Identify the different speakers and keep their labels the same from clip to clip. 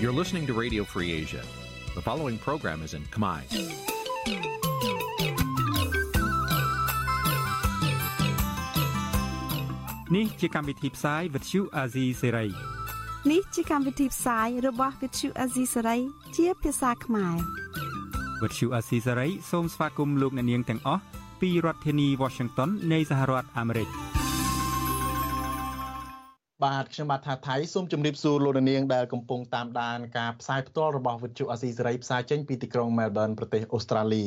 Speaker 1: You're listening to Radio Free Asia. The following program is in Khmer.
Speaker 2: នេះជាកម្មវិធីផ្សាយ Vuthu Azizi Serai
Speaker 3: នេះជាកម្មវិធីផ្សាយរបស់ Vuthu Azizi Serai ជាភាសាខ្មែរ
Speaker 2: Vuthu Azizi Serai សូមស្វាគមន៍លោកអ្នកនាងទាំងអស់ពីរដ្ឋធានី Washington នៃសហរដ្ឋអាមេរិក។
Speaker 4: បាទខ្ញុំបាទថាថៃសូមជម្រាបសួរលោកនាងដែលកំពុងតាមដានការផ្សាយផ្ទាល់របស់វិទ្យុអាស៊ីសេរីផ្សាយចេញពីទីក្រុង Melbourne ប្រទេសអូស្ត្រាលី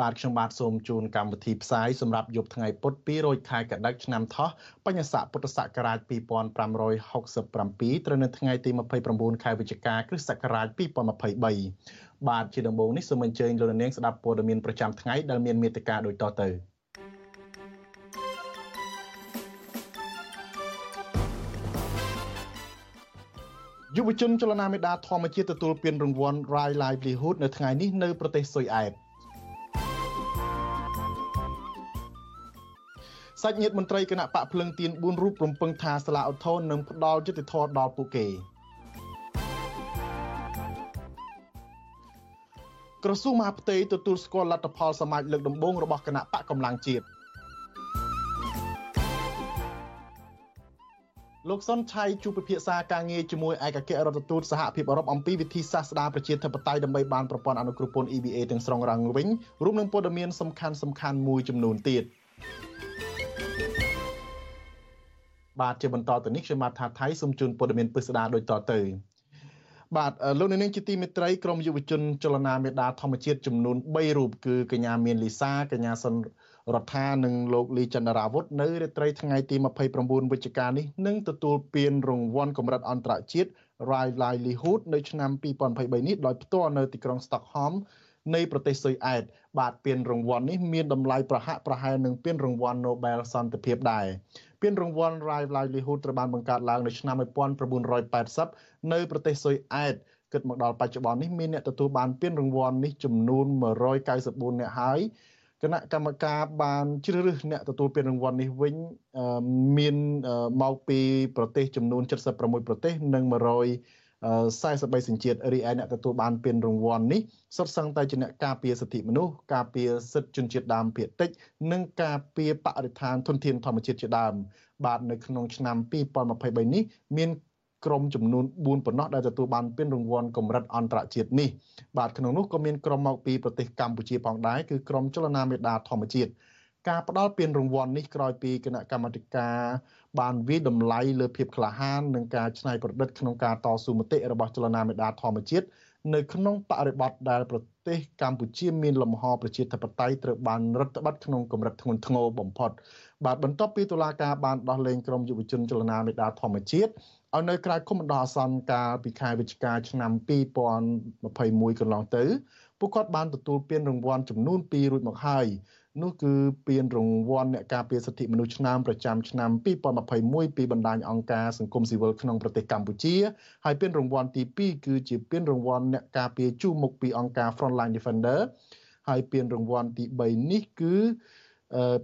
Speaker 4: បាទខ្ញុំបាទសូមជូនកម្មវិធីផ្សាយសម្រាប់យប់ថ្ងៃពុធ200ខែកដិកឆ្នាំថោះបញ្ញស័កពុទ្ធសករាជ2567ត្រូវនៅថ្ងៃទី29ខែវិច្ឆិកាគ្រិស្តសករាជ2023បាទជាដំបូងនេះសូមអញ្ជើញលោកនាងស្ដាប់ព័ត៌មានប្រចាំថ្ងៃដែលមានមេត្តាដូចតទៅ។ យុវជនចលនាមេដាធម្មជាតិទទួលពានរង្វាន់ Rai Livelihood នៅថ្ងៃនេះនៅប្រទេសស៊ុយអែតសាច់ញាតិមន្ត្រីគណៈបកភ្លឹងទៀន4រូបរំពឹងថាសាលាឧទ្ធរនឹងផ្ដល់យុត្តិធម៌ដល់ពួកគេក្រសួងមហាផ្ទៃទទួលស្គាល់លទ្ធផលសមាជលើកដំបូងរបស់គណៈបកកម្លាំងជាតិ លោកសុនឆៃជួបពិភាក្សាការងារជាមួយឯកអគ្គរដ្ឋទូតសហភាពអឺរ៉ុបអំពីវិធីសាស្ត្រស្ដារប្រជាធិបតេយ្យដើម្បីបានប្រព័ន្ធអនុគ្រោះពន្ធ EBA ទាំងស្រុងរងវិញរួមនឹងព័ត៌មានសំខាន់សំខាន់មួយចំនួនទៀតបាទជាបន្តទៅនេះខ្ញុំបាទថាថៃសូមជូនព័ត៌មានពិស្ដារដូចតទៅបាទលោកនាងជាទីមេត្រីក្រមយុវជនចលនាមេដាធម្មជាតិចំនួន3រូបគឺកញ្ញាមានលីសាកញ្ញាសុន រដ្ឋានិងលោកលីចន្ទរាវុធនៅរាត្រីថ្ងៃទី29វិច្ឆិកានេះនឹងទទួលពានរង្វាន់កម្រិតអន្តរជាតិ Rai Livelihood នៅឆ្នាំ2023នេះដោយផ្ទាល់នៅទីក្រុង Stockholm នៃប្រទេសស៊ុយអែតបាទពានរង្វាន់នេះមានតម្លៃប្រហាក់ប្រហែលនឹងពានរង្វាន់ Nobel សន្តិភាពដែរពានរង្វាន់ Rai Livelihood ត្រូវបានបង្កើតឡើងនៅឆ្នាំ1980នៅប្រទេសស៊ុយអែតគិតមកដល់បច្ចុប្បន្ននេះមានអ្នកទទួលបានពានរង្វាន់នេះចំនួន194នាក់ហើយ គណៈកម្មការបានជ្រើសរើសអ្នកទទួលពានរង្វាន់នេះវិញមានមកពីប្រទេសចំនួន76ប្រទេសនិង143សញ្ជាតិរីឯអ្នកទទួលបានពានរង្វាន់នេះសុទ្ធសឹងតែជាអ្នកការពារសិទ្ធិមនុស្សការពារសិទ្ធិជនជាតិដើមភាគតិច និងការពារបរិស្ថានធនធានធម្មជាតិជាដើមបាទនៅក្នុងឆ្នាំ2023នេះមាន ក្រុមចំនួន4ប៉ុណ្ណោះដែលទទួលបានពានរង្វាន់កម្រិតអន្តរជាតិនេះបាទក្នុងនោះក៏មានក្រុមមកពីប្រទេសកម្ពុជាផងដែរគឺក្រុមចលនាមេដាធម្មជាតិការផ្ដល់ពានរង្វាន់នេះក្រោយពីគណៈកម្មាធិការបានវិតម្លៃលើភាពក្លាហាននិងការច្នៃប្រឌិតក្នុងការតស៊ូមតិរបស់ចលនាមេដាធម្មជាតិនៅក្នុងបរិបទដែលប្រទេសកម្ពុជាមានលំហប្រជាធិបតេយ្យត្រូវបានរដ្ឋបတ်ក្នុងកម្រិតធ្ងន់ធ្ងរបំផុត បាទបន្ទាប់ពីតុលាការបានដោះលែងក្រុមយុវជនចលនាមេដាធម្មជាតិឲ្យនៅក្រៅគុំបណ្ដោះអាសន្នកាលពីខែវិច្ឆិកាឆ្នាំ2021កន្លងទៅពួកគាត់បានទទួលពានរង្វាន់ចំនួន2រួចមកហើយនោះគឺពានរង្វាន់អ្នកការពារសិទ្ធិមនុស្សឆ្នាំប្រចាំឆ្នាំ2021ពីបណ្ដាញអង្គការសង្គមស៊ីវិលក្នុងប្រទេសកម្ពុជាហើយពានរង្វាន់ទី2គឺជាពានរង្វាន់អ្នកការពារជួរមុខពីអង្គការ Frontline Defender ហើយពានរង្វាន់ទី3នេះគឺ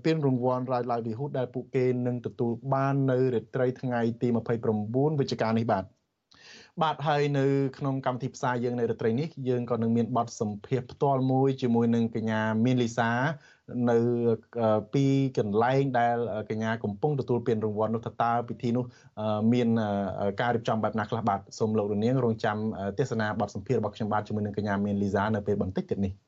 Speaker 4: ពានរង្វាន់ Right Livelihood ដែលពួកគេនឹងទទួលបាននៅរាត្រីថ្ងៃទី29វិច្ឆិកានេះបាទបាទហើយនៅក្នុងកម្មវិធីផ្សាយយើងនៅរាត្រីនេះយើងក៏នឹងមានបទសម្ភាសផ្ទាល់មួយជាមួយនឹងកញ្ញាមានលីសានៅពីកន្លែងដែលកញ្ញាកំពុងទទួលពានរង្វាន់នោះថាតើពិធីនោះមានការរៀបចំបែបណាខ្លះបាទសូមលោករនាងរងចាំទេសនាបទសម្ភាសរបស់ខ្ញុំបាទជាមួយនឹងកញ្ញាមានលីសានៅពេលបន្តិចទៀតនេះ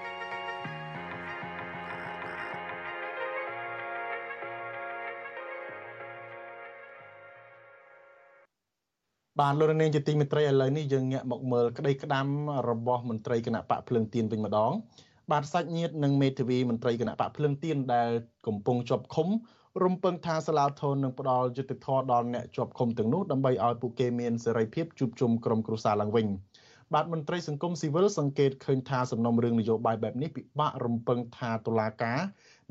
Speaker 4: បាទលោកនាងជាទីមេត្រីឥឡូវនេះយើងងាកមកមើលក្តីក្តាំរបស់មន្ត្រីគណៈបកភ្លើងទៀនវិញម្ដង បាទសាច់ញាតិនិងមេធាវីមន្ត្រីគណៈបកភ្លើងទៀនដែលកំពុងជាប់ឃុំរំពឹងថាសាឡាធននឹងផ្ដល់យុត្តិធម៌ដល់អ្នកជាប់ឃុំទាំងនោះដើម្បីឲ្យពួកគេមានសេរីភាពជួបជុំក្រុមគ្រួសារឡើងវិញបាទមន្ត្រីសង្គមស៊ីវិលសង្កេតឃើញថាសំណុំរឿងនយោបាយបែបនេះពិបាករំពឹងថាតុលាការ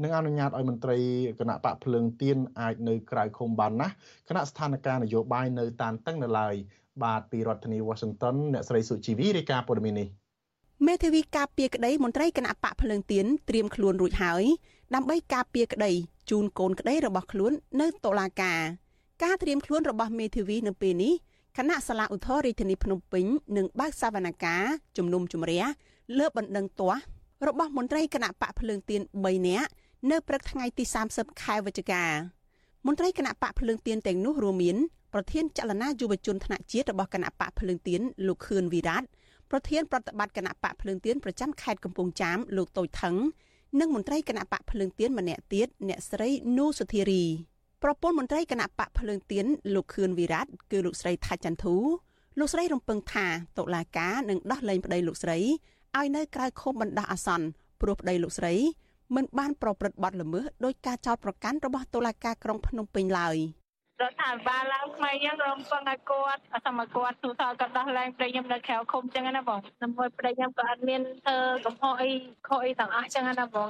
Speaker 4: នឹងអនុញ្ញាតឲ្យមន្ត្រីគណៈបកភ្លើងទៀនអាចនៅក្រៅឃុំបានណាគណៈស្ថានភាពនយោបាយនៅតានតឹងនៅឡើយបាទពីរដ្ឋធានី Washington អ្នកស្រីសុជីវីរាយការណ៍ព័ត៌មាននេះ
Speaker 5: មេធាវីការពារក្តីមន្ត្រីគណៈបកភ្លើងទៀនត្រៀមខ្លួនរួចហើយដើម្បីការពារក្តីជូនកូនក្តីរបស់ខ្លួននៅតុលាការការត្រៀមខ្លួនរបស់មេធាវីនៅពេលនេះគណៈសាលាឧទ្ធររាជធានីភ្នំពេញនឹងបើកសវនកម្មជំនុំជម្រះលើបណ្ដឹងទាស់របស់មន្ត្រីគណៈបកភ្លើងទៀន3នាក់ នៅព្រឹកថ្ងៃទី30ខែវិច្ឆិកាមន្ត្រីគណៈបកភ្លើងទៀនទាំងនោះរួមមានប្រធានចលនាយុវជនថ្នាក់ជាតិរបស់គណៈបកភ្លើងទៀនលោកខឿនវិរៈប្រធានប្រតិបត្តិគណៈបកភ្លើងទៀនប្រចាំខេត្តកំពង់ចាមលោកតូចថងនិងមន្ត្រីគណៈបកភ្លើងទៀនម្នាក់ទៀតអ្នកស្រីនូសុធារីប្រពន្ធមន្ត្រីគណៈបកភ្លើងទៀនលោកខឿនវិរៈគឺលោកស្រីថាច់ចន្ទធូលោកស្រីរំពឹងថាតុលាការនឹងដោះលែងប្តីលោកស្រីឲ្យនៅក្រៅឃុំបណ្ដោះអាសន្នព្រោះប្តីលោកស្រី មិនបានប្រព្រឹត្តបទល្មើសដោយការចោទប្រកាន់របស់តុលាការក្រុងភ្នំពេញឡើយ
Speaker 6: រដ្ឋាភិបាលឡើងថ្មីយើងរំពឹងឲ្យគាត់សមគាត់ទូសល់គាត់ដោះលែងប្តីខ្ញុំនៅក្រៅឃុំចឹងណាបងដើម្បីប្តីខ្ញុំក៏អត់មានធ្វើកំហុសអីខុសអីទាំងអស់ចឹងណាបង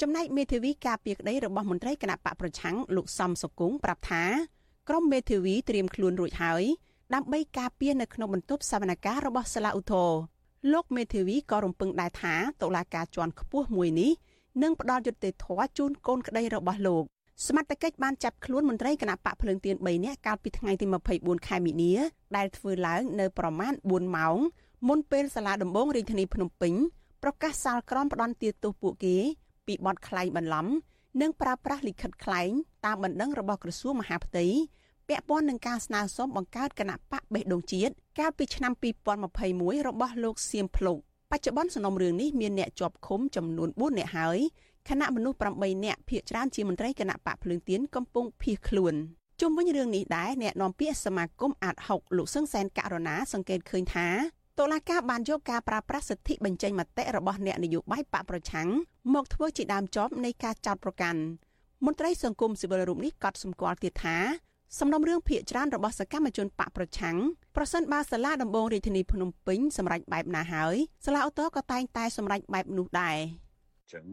Speaker 5: ចំណែកមេធាវីការពារក្តីរបស់មន្ត្រីគណៈបកប្រឆាំងលោកសំសុគង្គប្រាប់ថាក្រុមមេធាវីត្រៀមខ្លួនរួចហើយដើម្បីការពារនៅក្នុងបន្ទប់សវនកម្មរបស់សាលាឧទ្ធរលោកមេធាវីក៏រំពឹងដែរថាតុលាការជាន់ខ្ពស់មួយនេះ និងផ្ដល់យុត្តិធម៌ជូនកូនក្តីរបស់លោកសមត្ថកិច្ចបានចាប់ខ្លួនមន្ត្រីគណៈបកភ្លើងទៀន3នាក់កាលពីថ្ងៃទី24ខែមីនាដែលធ្វើឡើងនៅប្រមាណ4ម៉ោងមុនពេលសាលាដំបងរាជធានីភ្នំពេញប្រកាសសាលក្រមផ្ដន់ទាទោសពួកគេពីបទក្លែងបន្លំ និងប្រើប្រាស់លិខិតក្លែងតាមបណ្ដឹងរបស់ក្រសួងមហាផ្ទៃពាក់ព័ន្ធនឹងការស្នើសុំបង្កើតគណៈបកបេះដូងជាតិកាលពីឆ្នាំ2021របស់លោកសៀមភ្លុក បច្ចុប្បន្នសំណុំរឿងនេះមានអ្នកជាប់ឃុំចំនួន4នាក់ហើយខណៈមនុស្ស8នាក់ភៀសច្រើនជាមន្ត្រីគណៈបកភ្លើងទៀនកំពុងភៀសខ្លួនជុំវិញរឿងនេះដែរអ្នកនាំពាក្យសមាគមអាត6លោកសឹងសែនករណាសង្កេតឃើញថាតុលាការបានយកការប្រើប្រាស់សិទ្ធិបញ្ចេញមតិរបស់អ្នកនយោបាយបកប្រឆាំងមកធ្វើជាដើមចប់នៃការចោទប្រកាន់មន្ត្រីសង្គមស៊ីវិលរូបនេះក៏សម្គាល់ទៀតថា សំណុំរឿងភាកច្រើនរបស់សកម្មជនបកប្រឆាំងប្រសិនបើសាលាដំបងរាជធានីភ្នំពេញសម្រេចបែបណាហើយសាលាឧទ្ធរក៏តែងតែសម្រេចបែបនោះដែរ
Speaker 7: ចឹង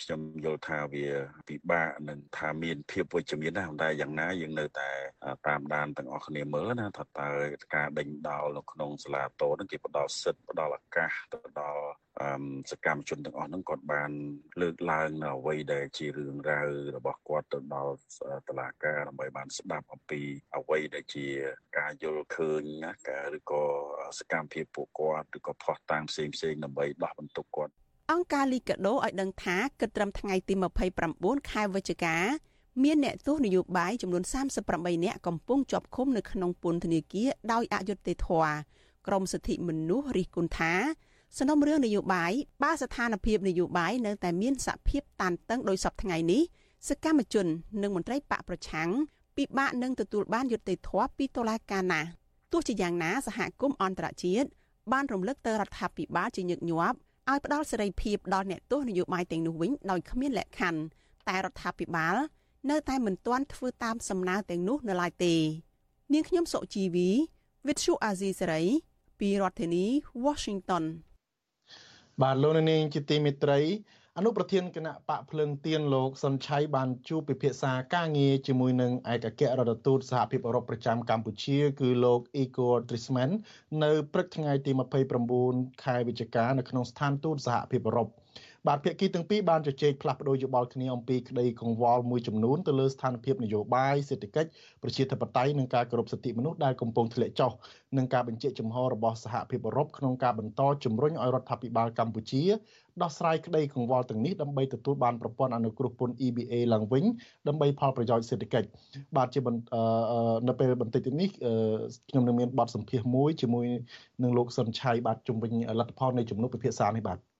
Speaker 7: ខ្ញុំយល់ថាវាពិបាកនឹងថាមានភាពវិជ្ជមានដែរតែយ៉ាងណាយើងនៅតែតាមដានទាំងអស់គ្នាមើលណាថាតើការដេញដោលនៅក្នុងសាលាតោនឹងគេផ្ដល់សិទ្ធិផ្ដល់ឱកាសទៅដល់សកម្មជនទាំងអស់ហ្នឹងគាត់បានលើកឡើងនៅអ្វីដែលជារឿងរ៉ាវរបស់គាត់ទៅដល់តឡាការដើម្បីបានស្ដាប់អំពីអ្វីដែលជាការយល់ឃើញណាការឬក៏សកម្មភាពពួកគាត់ឬក៏ផុសតាំងផ្សេងផ្សេងដើម្បីដោះបន្ទុកគាត់
Speaker 5: អង្គការលីកាដូឲ្យដឹងថាគិតត្រឹមថ្ងៃទី29ខែវិច្ឆិកាមានអ្នកទោសនយោបាយចំនួន38នាក់កំពុងជាប់ឃុំនៅក្នុងពន្ធនាគារដោយអយុត្តិធម៌ក្រមសិទ្ធិមនុស្សរិះគន់ថាសំណុំរឿងនយោបាយបើស្ថានភាពនយោបាយនៅតែមានសភាពតានតឹងដោយសពថ្ងៃនេះសកម្មជននិងមន្ត្រីបកប្រឆាំងពិបាកនឹងទទួលបានយុត្តិធម៌ពីតុលាការណាទោះជាយ៉ាងណាសហគមន៍អន្តរជាតិបានរំលឹកទៅរដ្ឋាភិបាលជាញឹកញាប់ ឲ្យផ្ដល់សេរីភាពដល់អ្នកទោសនយោបាយទាំងនោះវិញដោយគ្មានលក្ខខណ្ឌតែរដ្ឋាភិបាល នៅតែមិនទាន់ធ្វើតាមសំណើទាំងនោះនៅឡើយទេ នាងខ្ញុំសុជីវី With Shu Azizi Saray ពីរដ្ឋធានី Washington
Speaker 4: បាទលោកនាងជាទីមេត្រី អនុប្រធានគណៈបកភ្លើងទៀនលោកសុនឆៃបានជួបពិភាក្សាការងារជាមួយនឹងឯកអគ្គរដ្ឋទូតសហភាពអឺរ៉ុបប្រចាំកម្ពុជា គឺលោក Igor Trisman នៅព្រឹកថ្ងៃទី29ខែវិច្ឆិកានៅក្នុងស្ថានទូតសហភាពអឺរ៉ុប បាទភាគីទាំងពីរបានជជែកផ្លាស់ប្តូរយោបល់គ្នាអំពីក្តីកង្វល់មួយចំនួនទៅលើស្ថានភាពនយោបាយសេដ្ឋកិច្ចប្រជាធិបតេយ្យនិងការគោរពសិទ្ធិមនុស្សដែលកំពុងធ្លាក់ចុះនិងការបញ្ជាក់ចំហរបស់សហភាពអឺរ៉ុបក្នុងការបន្តជំរុញឲ្យរដ្ឋាភិបាលកម្ពុជាដោះស្រាយក្តីកង្វល់ទាំងនេះដើម្បីទទួលបានប្រព័ន្ធអនុគ្រោះពន្ធ EBA ឡើងវិញដើម្បីផលប្រយោជន៍សេដ្ឋកិច្ចបាទជានៅពេលបន្តិចទៀតនេះខ្ញុំនឹងមានបទសម្ភាសន៍មួយជាមួយនឹងលោកសុនឆៃបាទជំវិញលទ្ធផលនៃជំនួបពិភាក្សានេះបាទ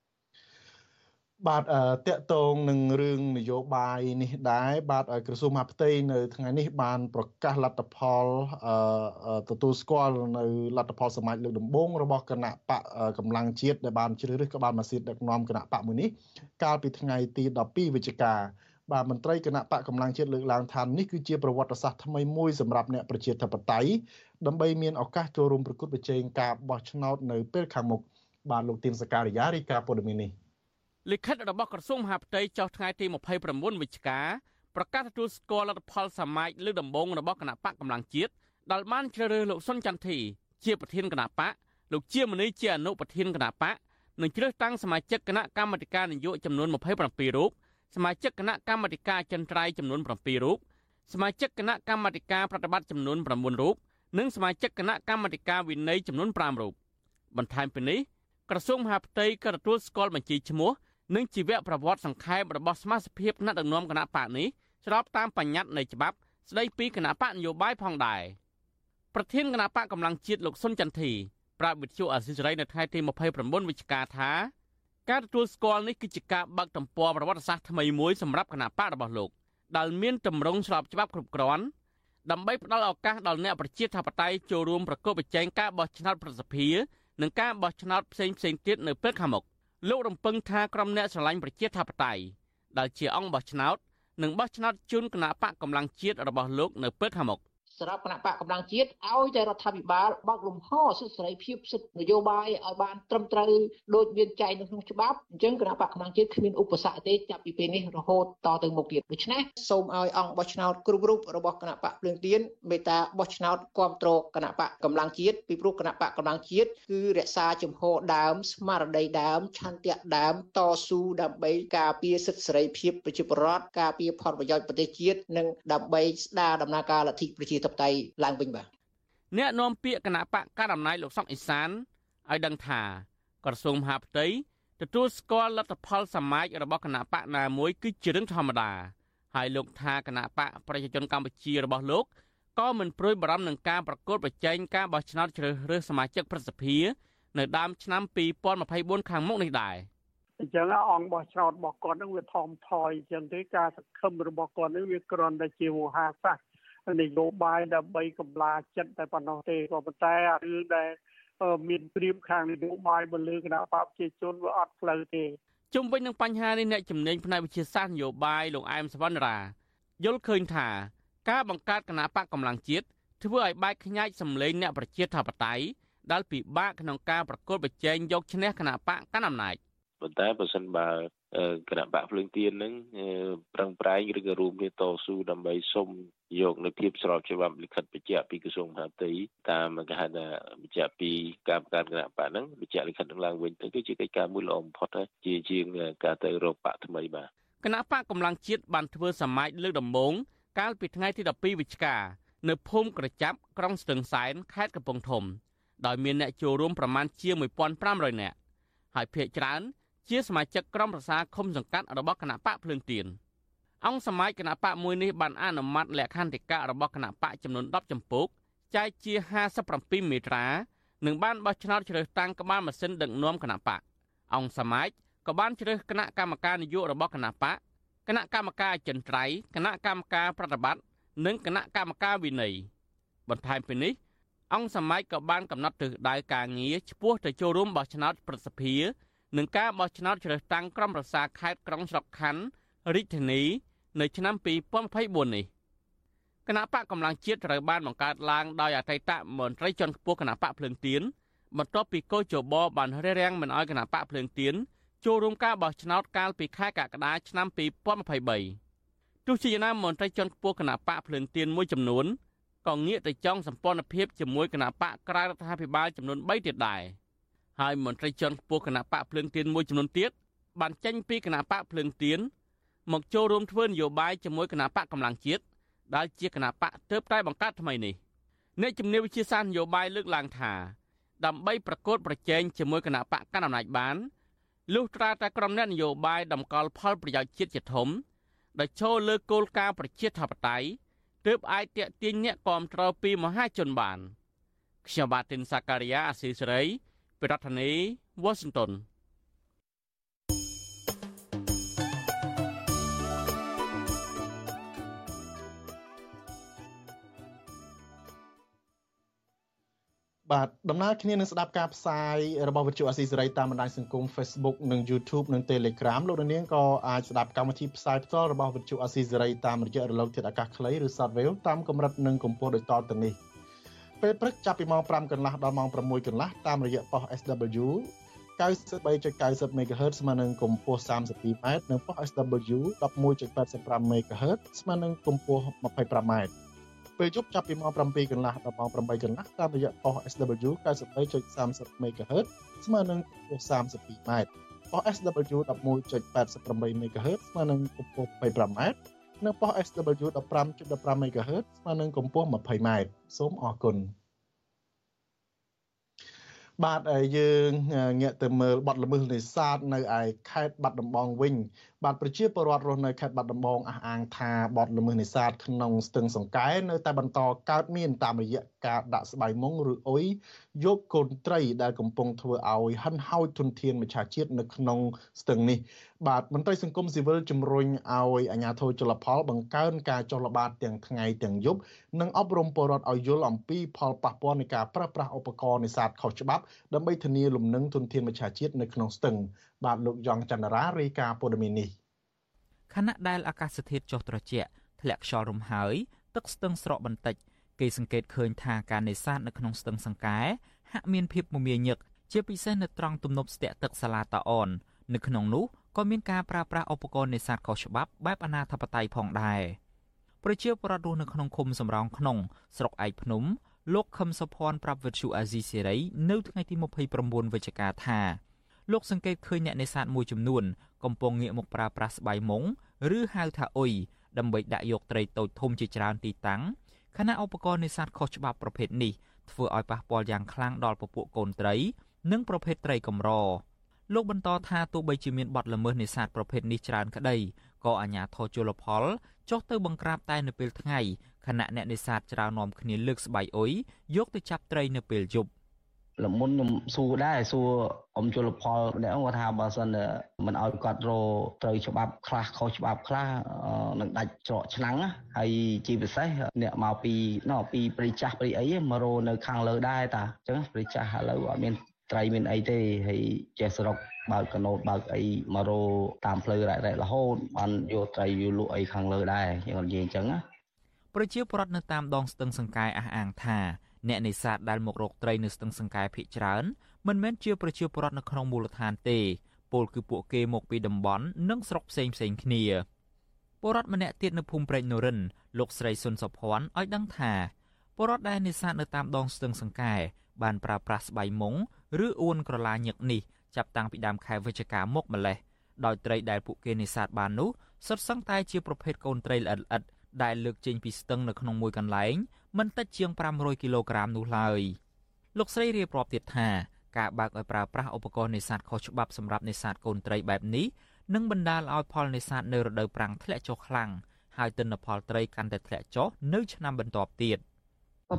Speaker 4: បាទតកតងនឹងរឿងនយោបាយនេះដែរបាទក្រសួងមហាផ្ទៃនៅថ្ងៃនេះបានប្រកាសលទ្ធផលទទួលស្គាល់នៅលទ្ធផលសមាជលើកដំបូងរបស់គណៈបកកម្លាំងជាតិដែលបានជ្រើសរើសក៏បានមកសៀតដឹកនាំគណៈបកមួយនេះកាលពីថ្ងៃទី12វិច្ឆិកាបាទមន្ត្រីគណៈបកកម្លាំងជាតិលើកឡើងថានេះគឺជាប្រវត្តិសាស្ត្រថ្មីមួយសម្រាប់អ្នកប្រជាធិបតេយ្យដើម្បីមានឱកាសចូលរួមប្រគល់ប្រជែងការបោះឆ្នោតនៅពេលខាងមុខបាទលោកទីនសការីយ៉ារីកាព័ត៌មាននេះ
Speaker 8: លិខិតរបស់ក្រសួងមហាផ្ទៃចុះថ្ងៃទី29វិច្ឆិកាប្រកាសទទួលស្គាល់លទ្ធផលសមាជលើកដំបូងរបស់គណៈបកកម្លាំងជាតិដែលបានជ្រើសរើសលោកសុនចន្ទធីជាប្រធានគណៈបកលោកជាមនីជាអនុប្រធានគណៈបកនិងជ្រើសតាំងសមាជិកគណៈកម្មាធិការនយោបាយចំនួន27រូបសមាជិកគណៈកម្មាធិការចិនត្រៃចំនួន7រូបសមាជិកគណៈកម្មាធិការប្រតិបត្តិចំនួន9រូបនិងសមាជិកគណៈកម្មាធិការវិន័យចំនួន5រូបបន្ថែមពីនេះក្រសួងមហាផ្ទៃក៏ទទួលស្គាល់បញ្ជីឈ្មោះ និងជីវប្រវត្តិសង្ខេបរបស់សមាជិកភាពថ្នាក់ដឹកនាំគណៈបកនេះស្របតាមបញ្ញត្តិនៃច្បាប់ស្ដីពីគណៈបកនយោបាយផងដែរប្រធានគណៈបកកម្លាំងជាតិលោកសុនចន្ទធីប្រាប់វិទ្យុអាស៊ីសេរីនៅថ្ងៃទី29វិច្ឆិកាថាការទទួលស្គាល់នេះគឺជាការបើកទំព័រប្រវត្តិសាស្ត្រថ្មីមួយសម្រាប់គណៈបករបស់លោកដែលមានទម្រង់ស្របច្បាប់គ្រប់គ្រាន់ដើម្បីផ្ដល់ឱកាសដល់អ្នកប្រជាធិបតេយ្យចូលរួមប្រកបប្រជែងការបោះឆ្នោតប្រសិទ្ធភាពនិងការបោះឆ្នោតផ្សេងផ្សេងទៀតនៅពេលខាងមុខ លោករំពឹងថាក្រុមអ្នកស្រឡាញ់ប្រជាធិបតេយ្យដែលជាអង្គបោះឆ្នោតនឹងបោះឆ្នោតជូនគណៈបកកម្លាំងជាតិរបស់លោកនៅពេលខាងមុខ
Speaker 9: សម្រាប់គណៈបកកម្លាំងជាតិឲ្យតែរដ្ឋាភិបាលបើកលំហសិទ្ធិសេរីភាពសិទ្ធិនយោបាយឲ្យបានត្រឹមត្រូវដូចមានចែងនៅក្នុងច្បាប់អញ្ចឹងគណៈបកកម្លាំងជាតិគ្មានឧបសគ្គទេចាប់ពីពេលនេះរហូតតទៅមុខទៀតដូច្នេះសូមឲ្យអង្គបោះឆ្នោតគ្រប់រូបរបស់គណៈបកភ្លើងទៀនមេត្តាបោះឆ្នោតគ្រប់គ្រងគណៈបកកម្លាំងជាតិពីព្រោះគណៈបកកម្លាំងជាតិគឺរក្សាជំហរដើមស្មារតីដើមឆន្ទៈដើមតស៊ូដើម្បីការពារសិទ្ធិសេរីភាពប្រជាពលរដ្ឋការពារផលប្រយោជន៍ប្រទេសជាតិនិងដើម្បីស្ដារដំណើរការលទ្ធិប្រជាធិបតេយ្យឡើងវិញបាទ
Speaker 8: អ្នកនាំពាក្យគណៈបកកណ្ដាលអំណាចលោកសុកអេសានឲ្យដឹងថាក្រសួងមហាផ្ទៃទទួលស្គាល់លទ្ធផលសមាជរបស់គណៈបកណាមួយគឺជារឿងធម្មតាហើយលោកថាគណៈបកប្រជាជនកម្ពុជារបស់លោកក៏មិនព្រួយបារម្ភនឹងការប្រកួតប្រជែងការបោះឆ្នោតជ្រើសរើសសមាជិកប្រសិទ្ធិនៅដើមឆ្នាំ2024ខាងមុខនេះដែរ
Speaker 10: អញ្ចឹងអង្គបោះឆ្នោតរបស់គាត់នឹងវាថមថយអញ្ចឹងទេការសង្ឃឹមរបស់គាត់នឹងវាគ្រាន់តែជាវោហារសាស្ត្រ នយោបាយដើម្បីកម្លាចិត្តតែប៉ុណ្ណោះទេក៏ប៉ុន្តែអារឿងដែលមានព្រៀបខាងនយោបាយមកលើគណៈបព្វជិជនវាអត់ផ្លូវទេ
Speaker 8: ជុំវិញនឹងបញ្ហានេះអ្នកជំនាញផ្នែកវិទ្យាសាស្ត្រនយោបាយលោកអែមសវណ្ណរាយល់ឃើញថា ការបង្កើតគណៈបកកម្លាំងជាតិធ្វើឲ្យបែកខ្ញាច់សម្លេងអ្នកប្រជាធិបតេយ្យដែលពិបាកក្នុងការប្រកួតប្រជែងយកឈ្នះគណៈបកកណ្ដាលអំណាច
Speaker 11: ប៉ុន្តែបើសិនបើគណៈបកភ្លើងទៀននឹងប្រឹងប្រែងឬក៏រួមគ្នាតស៊ូដើម្បីសុំ យកនៅភាពស្របច្បាប់លិខិតបញ្ជាក់ពីក្រសួងមហាផ្ទៃតាមគេហៅថាបញ្ជាក់ពីការបង្កើតគណៈបកហ្នឹងបញ្ជាក់លិខិតនឹងឡើងវិញទៅគឺជាកិច្ចការមួយល្អបំផុតជាជាងការទៅរកបកថ្មីបាទ
Speaker 8: គណៈបកកម្លាំងជាតិបានធ្វើសមាជលើកដំបូងកាលពីថ្ងៃទី12វិច្ឆិកានៅភូមិក្រចាប់ក្រុងស្ទឹងសែនខេត្តកំពង់ធំដោយមានអ្នកចូលរួមប្រមាណជាង1500នាក់ហើយភ្នាក់ច្រើនជាសមាជិកក្រុមប្រឹក្សាឃុំសង្កាត់របស់គណៈបកភ្លើងទៀន អង្គសមាជគណៈបកមួយនេះបានអនុម័តលក្ខន្តិកៈរបស់គណៈបកចំនួន10ចម្ពោះចែកជា57មេត្រានិងបានបោះឆ្នោតជ្រើសតាំងក្បាលម៉ាស៊ីនដឹកនាំគណៈបកអង្គសមាជក៏បានជ្រើសគណៈកម្មការនយោបាយរបស់គណៈបកគណៈកម្មការអចិន្ត្រៃយ៍គណៈកម្មការប្រតិបត្តិនិងគណៈកម្មការវិន័យបន្ថែមពីនេះអង្គសមាជក៏បានកំណត់ទិសដៅការងារឆ្ពោះទៅចូលរួមបោះឆ្នោតប្រសិទ្ធភាពនឹងការបោះឆ្នោតជ្រើសតាំងក្រុមប្រឹក្សាខេត្តក្រុងស្រុកខណ្ឌរាជធានី នៅឆ្នាំ2024នេះគណៈបកកម្លាំងជាតិត្រូវបានបង្កើតឡើងដោយអតីតមន្ត្រីជាន់ខ្ពស់គណៈបកភ្លើងទៀនបន្ទាប់ពីកោជបបានរារាំងមិនឲ្យគណៈបកភ្លើងទៀនចូលរួមការបោះឆ្នោតកាលពីខែកក្កដាឆ្នាំ2023ទោះជាយ៉ាងណាមន្ត្រីជាន់ខ្ពស់គណៈបកភ្លើងទៀនមួយចំនួនក៏ងាកទៅចង់សម្ព័ន្ធភាពជាមួយគណៈបកក្រៅរដ្ឋាភិបាលចំនួន3ទៀតដែរ។ហើយមន្ត្រីជាន់ខ្ពស់គណៈបកភ្លើងទៀនមួយចំនួនទៀតបានចេញពីគណៈបកភ្លើងទៀន មកចូលរួមធ្វើនយោបាយជាមួយគណៈបកកម្លាំងជាតិដែលជាគណៈបកទើបតែបង្កើតថ្មីនេះអ្នកជំនាញវិទ្យាសាស្ត្រនយោបាយលើកឡើងថាដើម្បីប្រកួតប្រជែងជាមួយគណៈបកកណ្ដាលអំណាចបានលុះត្រាតែក្រុមអ្នកនយោបាយតម្កល់ផលប្រយោជន៍ជាតិជាធំដែលចូលលើគោលការណ៍ប្រជាធិបតេយ្យទើបអាចតាក់ទាញអ្នកគាំទ្រពីមហាជនបានខ្ញុំបាទទីនសាការីយ៉ាអស៊ីសេរីពីរដ្ឋធានី Washington
Speaker 4: បបាទដំណើរគ្នានឹងស្ដាប់ការផ្សាយរបស់វិទ្យុអស៊ីសេរីតាមបណ្ដាញសង្គម Facebook និង YouTube និង Telegram លោកនាងក៏អាចស្ដាប់កម្មវិធីផ្សាយផ្ទាល់របស់វិទ្យុអស៊ីសេរីតាមរយៈរលកធាតុអាកាសខ្លីឬ Shortwave តាមកម្រិតនិងកម្ពស់ដូចតទៅនេះពេលព្រឹកចាប់ពីម៉ោង5កន្លះដល់ម៉ោង6កន្លះតាមរយៈប៉ុស SW 93.90 MHz ស្មើនឹងកម្ពស់ 32m និងប៉ុស SW 11.85 MHz ស្មើនឹងកម្ពស់ 25m ពេលយប់ចាប់ពីម៉ោង7កន្លះដល់ម៉ោង8កន្លះតាមរយៈប៉ុស SW 93.30 MHz ស្មើនឹងកម្ពស់ 32m ប៉ុស SW 11.88 MHz ស្មើនឹងកម្ពស់ 25m និងប៉ុស SW 15.15 MHz ស្មើនឹងកម្ពស់ 20m សូមអរគុណ បាទយើងងាកទៅមើលបទល្មើសនេសាទនៅឯខេត្តបាត់ដំបងវិញ បាទប្រជាពលរដ្ឋរស់នៅខេត្តបាត់ដំបងអះអាងថាបទល្មើសនេសាទក្នុងស្ទឹងសង្កែនៅតែបន្តកើតមានតាមរយៈការដាក់ស្បៃមុងឬអុយយកកូនត្រីដែលកំពុងធ្វើឲ្យហិនហោចទុនធានមច្ឆជាតិនៅក្នុងស្ទឹងនេះបាទមន្ត្រីសង្គមស៊ីវិលជំរុញឲ្យអាជ្ញាធរជលផលបង្កើនការចុះល្បាតទាំងថ្ងៃទាំងយប់និងអប់រំពលរដ្ឋឲ្យយល់អំពីផលប៉ះពាល់នៃការប្រើប្រាស់ឧបករណ៍នេសាទខុសច្បាប់ដើម្បីធានាលំនឹងទុនធានមច្ឆជាតិនៅក្នុងស្ទឹង បាទលោកយ៉ងច័ន្ទរារាយការណ៍ព័ត៌មាននេះ
Speaker 12: ខណៈដែលអាកាសធាតុចុះត្រជាក់ធ្លាក់ខ្យល់រំហើយទឹកស្ទឹងស្រកបន្តិចគេសង្កេតឃើញថាការនេសាទនៅក្នុងស្ទឹងសង្កែហាក់មានភាពមមាញឹកជាពិសេសនៅត្រង់ទំនប់ស្ទាក់ទឹកសាឡាតាអននៅក្នុងនោះ ក៏មានការប្រើប្រាស់ឧបករណ៍នេសាទខុសច្បាប់បែបអនាធបត័យផងដែរប្រជាពលរដ្ឋរស់នៅក្នុងឃុំសំរោងក្នុងស្រុកឯកភ្នំលោកខឹមសុភ័ណ្ឌប្រាប់វិទ្យុអាស៊ីសេរីនៅថ្ងៃទី29វិច្ឆិកាថាលោកសង្កេតឃើញអ្នកនេសាទមួយចំនួនកំពុងងាកមកប្រើប្រាស់ស្បៃមុងឬហៅថាអ៊ុយដើម្បីដាក់យកត្រីតូចធំជាច្រើនទីតាំងខណៈឧបករណ៍នេសាទខុសច្បាប់ប្រភេទនេះធ្វើឲ្យប៉ះពាល់យ៉ាងខ្លាំងដល់ពពួកកូនត្រី និងប្រភេទត្រីកម្រ លោកបន្តថាទោះបីជាមានបទល្មើសនេសាទប្រភេទនេះច្រើនក្តីក៏អាជ្ញាធរជលផលចុះទៅបង្ក្រាបតែនៅពេលថ្ងៃខណៈអ្នកនេសាទច្រើននាំគ្នាលើកស្បៃអុយយកទៅចាប់ត្រីនៅពេលយប់
Speaker 13: លមុនខ្ញុំសួរដែរសួរអមជលផលម្នាក់គាត់ថាបើសិនមិនឲ្យគាត់រត្រូវច្បាប់ខ្លះខុសច្បាប់ខ្លះនឹងដាច់ច្រកឆ្នាំងហើយជាពិសេសអ្នកមកពីណោពីព្រៃចាស់ព្រៃអីមករនៅខាងលើដែរតាអញ្ចឹងព្រៃចាស់ឥឡូវអត់មាន ត្រីមានអីទេហើយចេះសរុបបើកកណូតបើកអីមករតាមផ្លូវរ៉ែរ៉ែរហូតបានយកត្រីយកលក់អីខាងលើដែរយើងនិយាយអញ្ចឹងណា
Speaker 12: ប្រជាពលរដ្ឋនៅតាមដងស្ទឹងសង្កែអះអាងថាអ្នកនេសាទដែលមករកត្រីនៅស្ទឹងសង្កែភ ieck ច្រើនមិនមែនជាប្រជាពលរដ្ឋនៅក្នុងមូលដ្ឋានទេពលគឺពួកគេមកពីតំបន់និងស្រុកផ្សេងផ្សេងគ្នាពលរដ្ឋម្នាក់ទៀតនៅភូមិព្រែកនរិនលោកស្រីសុនសុភ័ណ្ឌឲ្យដឹងថាពលរដ្ឋដែលនេសាទនៅតាមដងស្ទឹងសង្កែបានប្រើប្រាស់ស្បៃមុងឬអួនក្រឡាញឹកនេះចាប់តាំងពីដើមខែវិច្ឆិកាមកម្លេះដោយត្រីដែលពួកគេនេសាទបាននោះសុទ្ធសឹងតែជាប្រភេទកូនត្រីល្អិតល្អិតដែលលើកចេញពីស្ទឹងនៅក្នុងមួយកន្លែងមិនតិចជាង500គីឡូក្រាមនោះឡើយលោកស្រីរៀបរាប់ទៀតថាការបើកឲ្យប្រើប្រាស់ឧបករណ៍នេសាទខុសច្បាប់សម្រាប់នេសាទកូនត្រីបែបនេះនឹងបណ្ដាលឲ្យផលនេសាទនៅរដូវប្រាំងធ្លាក់ចុះខ្លាំងហើយទិន្នផលត្រីកាន់តែធ្លាក់ចុះនៅឆ្នាំបន្ទាប់ទៀត